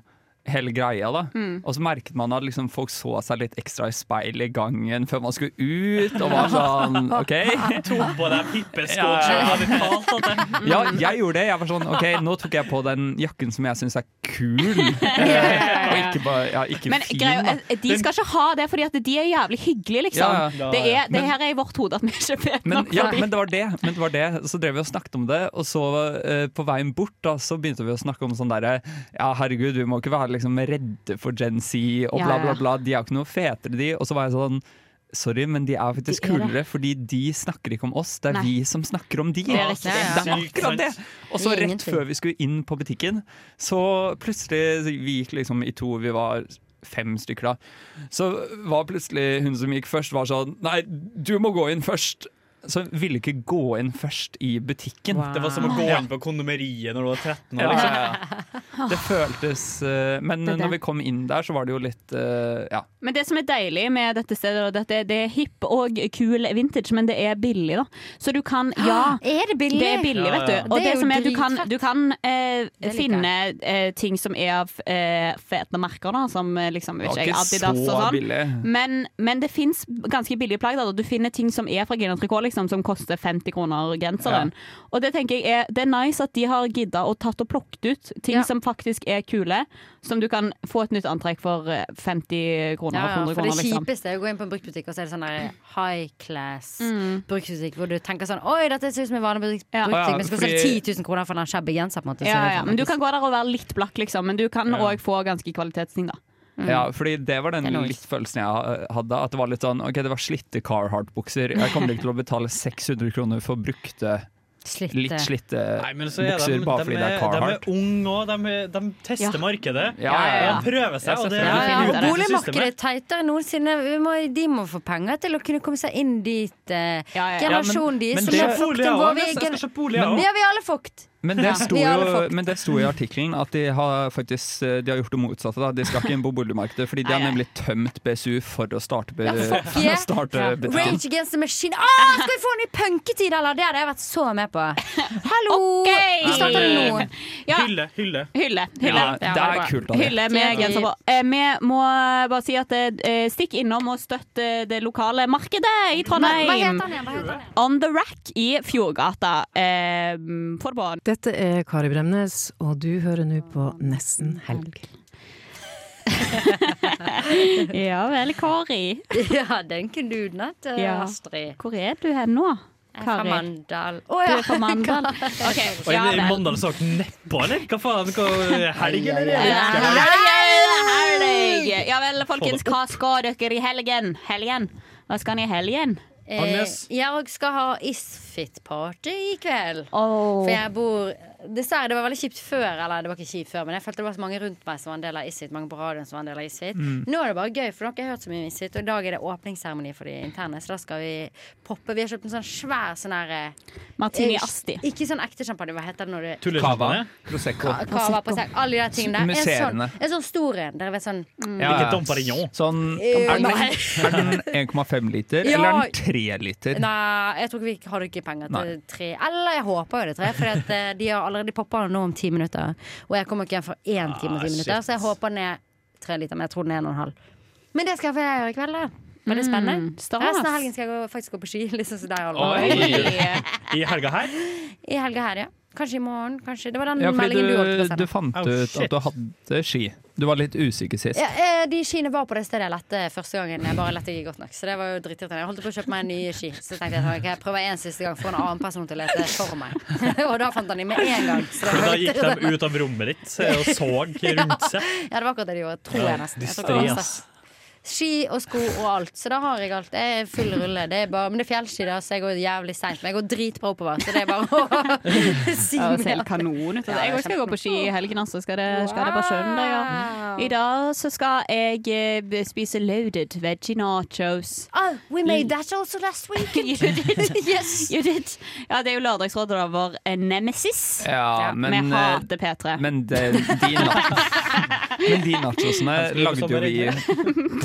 hele greia. da. Mm. Og så merket man at liksom folk så seg litt ekstra i speil i gangen før man skulle ut, og var sånn OK. Tok på deg hippe Ja, jeg gjorde det. Jeg var sånn OK, nå tok jeg på den jakken som jeg syns er kul. Og ikke bare ja, ikke Men fin, greia, da. de skal ikke ha det, fordi at de er jævlig hyggelige, liksom. Ja, ja. Det, er, det Men- her er i vårt hode at vi ikke vet Men, nok ja, men det var det. Men det var det. Så drev vi og snakket om det, og så uh, på veien bort da, så begynte vi å snakke om sånn derre Ja, herregud, vi må ikke være liksom redde for Gen Z og bla, bla, bla. De er jo ikke noe fetere, de. Og så var jeg sånn Sorry, men de er faktisk De er det. kulere, fordi de snakker ikke om oss. Det er Nei. vi som snakker om de. Det er. Det er akkurat det! Og så rett før vi skulle inn på butikken, så plutselig Vi gikk liksom i to, vi var fem stykker da. Så var plutselig hun som gikk først, var sånn Nei, du må gå inn først. Så hun ville ikke gå inn først i butikken. Wow. Det var som å gå inn på kondomeriet når du var 13 år. Liksom. ja, ja. Det føltes uh, Men Det er det. når vi kom inn der, så var det jo litt uh, Ja. Men det som er deilig med dette stedet, og dette, det er hipp og kul vintage, men det er billig, da. Så du kan Ja. Er det billig? Det er billig, vet du. ja. Og Det det, er som er, du kan, du kan uh, finne eh, ting som er av eh, fete merker, da, som liksom, Det vet ikke jeg, Adidas så og sånn. Men, men det fins ganske billige plagg. Da. Du finner ting som er fra Gina Tricot, liksom, som koster 50 kroner genseren. Og det tenker jeg er, det er nice at de har gidda og tatt og plukket ut ting Ja. som faktisk er kule, som du kan få et nytt antrekk for eh, 50 kroner Ja, ja, 100 for det. Liksom. kjipeste er å gå inn på en bruktbutikk, og så er det sånn der high class Mm. bruktbutikk, hvor du tenker sånn Oi, dette ser ut som en vanlig brukt- Ja. bruktbutikk, Ja, men skal fordi... selge 10 000 kroner for en shabby genser. På en måte, så Ja, ja, men du kan gå der og være litt blakk, liksom. Men du kan Ja. òg få ganske kvalitetsting, da. Ja, fordi det var den litt følelsen jeg hadde. At det var litt sånn OK, det var slitte Carhartt-bukser. Jeg kommer ikke til å betale 600 kroner for brukte, Slitte. litt slitte Nei, men så er bukser de, bare de, fordi det er Carhartt. de er unge òg. De, de tester Ja. markedet. Ja, ja, ja. De prøver seg. Ja, Og det, Ja, ja, og boligmarkedet er tightere enn noensinne. Må, de må få penger til å kunne komme seg inn dit. Eh, Ja, ja. generasjonen Ja, men- deres. men som det- har Bolig, fucked jeg vår Jeg skal egen- kjøpe bolig, jeg Det har vi alle fucked. Men det, Ja. sto jo, men det sto i artikkelen at de har faktisk eh, De har gjort det motsatte. Da. De skal ikke inn på boligmarkedet, fordi de har nemlig tømt BSU for å starte, be, Ja, starte Ja. Rage Against the Machine. Åh, skal vi få en ny punketid, eller? Det hadde jeg vært så med på. Hallo! Okay. Vi starter nå. Ja. Hylle, hylle. Hylle. hylle. Ja, det er kult det. Hylle med genser på. Eh, vi må bare si at eh, stikk innom og støtt det lokale markedet i Trondheim. Hva heter han igjen? On the Rack i Fjordgata. Eh, Få det på. Dette er Kari Bremnes, og du hører nå på Nesten helg. Ja vel, Kari. Ja, den kunne du eh, Ja. Astrid. Hvor er du hen nå? Er fra Kari? Mandal. Å Du ja. er fra Mandal? okay. Og ja i vel. Mandal så dere nedpå, eller? Hva faen? Hva, helg, eller? Ja, Helg? helg. Ja vel, folkens, hva skal dere i helgen? Helgen? Hva skal ni i helgen? Eh, jeg skal ha Isfit Isfit-party i kveld. For jeg bor Dessverre, det var veldig kjipt før. Eller det var ikke kjipt før, men jeg følte det var så mange rundt meg som var en del av Isfit. Mange på radioen som var en del av Isfit. Mm. Nå er det bare gøy, for nå har ikke jeg hørt så mye om Isfit. Og i dag er det åpningsseremoni for de interne, så da skal vi poppe. Vi har kjøpt en sånn svær sånn her eh, Martini eh, Asti. Ikke sånn ekte champagne, hva heter det når du Cava. Prosecco. Ka- Cava Prosecco. Alle de der tingene der. En sånn, en sånn stor en. Dere vet sånn mm. Ja, ja. Sånn, Eh, er den, den 1,5 liter, Ja. eller er den 3 liter? Nei, jeg tror ikke vi hadde ikke penger til Nei. tre. Eller jeg håper jo det er tre, for at, eh, de har allerede poppa nå om ti minutter. Og jeg kommer ikke hjem for én time og ti Ah, minutter, så jeg håper den er tre liter. Men jeg tror den er en og en halv. Men det skal jeg gjøre i kveld, da. Veldig Mm, spennende. stas. Resten av helgen skal jeg gå, faktisk gå på ski. Liksom Alvar. Oi. I helga her? I helga her, ja. Kanskje i morgen. Kanskje. Det var den Ja, meldingen du holdt på å du, sende. du fant Oh, ut at du hadde ski. Du var litt usikker sist. Ja, eh, de skiene var på det stedet jeg lette første gangen. Jeg bare lette ikke godt nok Så det var jo dritirriterende. Jeg holdt på å kjøpe meg nye ski. Så tenkte jeg at jeg prøver en siste gang få en annen person til å lete for meg. og da fant han de med en gang. Så så da gikk de ut av rommet ditt og så rundt seg. Ja, det var akkurat det de gjorde. Tror jeg nesten. Jeg tror Ski og sko og alt. Så da har jeg alt. Det er full rulle. Det er bare, men det er fjellski, da, så jeg går jævlig seint. Men jeg går dritbra oppover, så det er bare å si Ja, det helt kanon ut. Ja, Jeg også skal gå på ski i helgen, altså. Skal det, skal det bare søndag, ja. I dag så skal jeg eh, spise loaded veggie nachos. Oh, we made that also last week. you did. yes. You did. Ja, det er jo lørdagsrådet av vår eh, nemesis. Ja, men, Vi eh, hater P3. Men de, de, men de nachosene lagde jo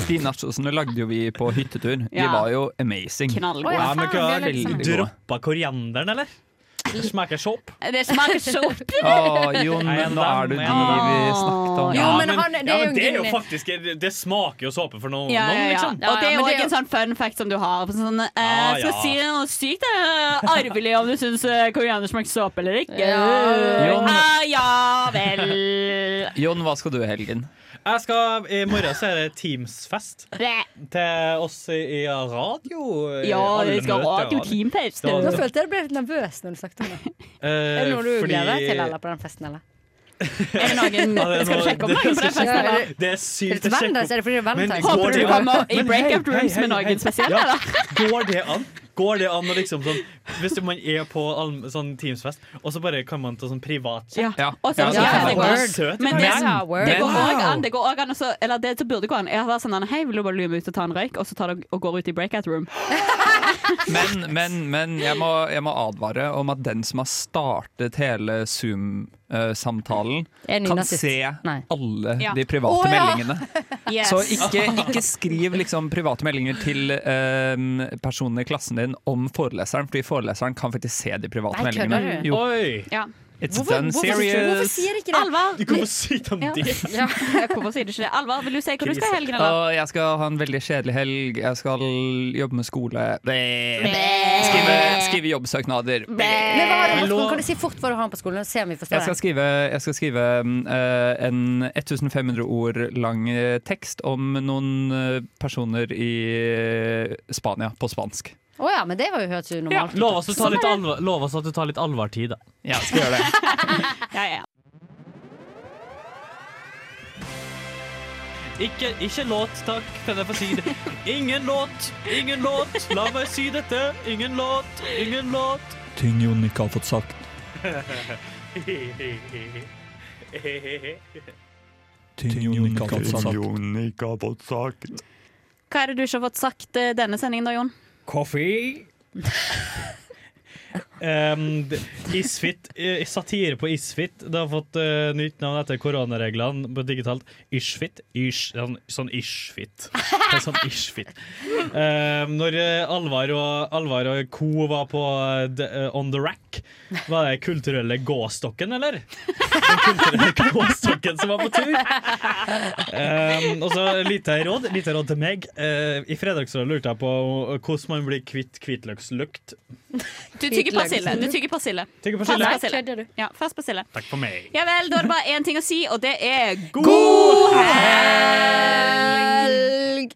vi De nachosene lagde jo vi på hyttetur. De Ja. var jo amazing. Knallgode. Ja, men hva, Veldig gode. Droppa korianderen, eller? Det smaker sopp. Det smaker sopp. Å, Jon, Nei, nå er du de vi snakket om. Jo, men han- det er ja, jo men det er jo en- faktisk Det smaker jo såpe for noen, Ja, ja, noen ja. liksom. Og det er Ja, ja, jo det er en sånn fun fact som du har. Sånn, eh, Ja, skal ja. si noe sykt eh, arvelig om du syns uh, koriander smaker såpe eller ikke. Jon. Ah, ja vel. Jon, hva skal du i helgen? Jeg skal, I morgen så er det Teams-fest til oss i radio. Ja, vi skal ha alle. teamfest. Da- Nå følte jeg ble litt nervøs når du snakket om det. Uh, Er det noe du fordi- gleder deg til eller, på den festen? eller? Er det noen Ja, det Skal du sjekke om det- noen på den festen, eller? det- er sykt å sjekke opp. Er er Håper du kommer i hei, rooms med noen spesielle, eller? Går det an? Går det an å liksom sånn Hvis man er på all- sånn Teams-fest, og så bare kan man ta sånn privatchat Ja. Ja. Og så- Ja, ja, det går, Søt, Men det. Det går Wow. òg an. Det går også an også, eller det som burde gå an. er å være sånn Hei, vil du bare med ut og ta en røyk? Og så tar du og går ut i breakout room. Men, men, men jeg, må, jeg må advare om at den som har startet hele Zoom-samtalen, kan nazist. se Nei. alle Ja. de private oh, ja. meldingene. Yes. Så ikke, ikke skriv liksom private meldinger til um, personene i klassen din om foreleseren, fordi foreleseren kan faktisk se de private Nei, meldingene. Jo, Oi! Ja. It's Hvorfor, done hvorfor, hvorfor sier ikke det? Alvar, Du det om Ja. det. Ja. hvorfor sier du ikke det? Alvar, vil du si hva du skal i helgen, eller? Jeg skal ha en veldig kjedelig helg. Jeg skal jobbe med skole. Skrive, skrive jobbsøknader. Men hva har du Kan du si fort hva du har på skolen? Se om vi Jeg skal skrive, jeg skal skrive uh, en 1500 ord lang eh, tekst om noen eh, personer i Spania på spansk. Å ja, men det var jo hørt så normalt ut. Lov oss, å ta litt alvor, lov oss at du tar litt alvortid, da. Ja, skal gjøre det. Ja, ja. Ikke, ikke låt, takk. Kan jeg få si det? Ingen låt, ingen låt. La meg si dette. Ingen låt, ingen låt. Ting Jon ikke har fått sagt. Ting Jon ikke har fått sagt. Hva er det du ikke har fått sagt eh, denne sendingen, da, Jon? Coffee. Um, Isfit, eh, satire på Isfit. Det har fått uh, nytt navn etter koronareglene på digitalt. Ishfit. Ish, sånn, sånn Ishfit. Sånn Ishfit. Um, når eh, Alvar og, Alvar og co. var på eh, On the Rack, var det kulturelle gåstokken, eller? Den kulturelle gåstokken som var på tur. Um, og så lite råd, lite råd til meg. Uh, I fredagsrådet lurte jeg på hvordan man blir kvitt hvitløkslukt. Du tygger persille. Du tygger persille. Tygger Fersk persille. persille. Kødder du? Ja, fersk persille. Takk for meg. Ja vel, da er det bare én ting å si, og det er God helg!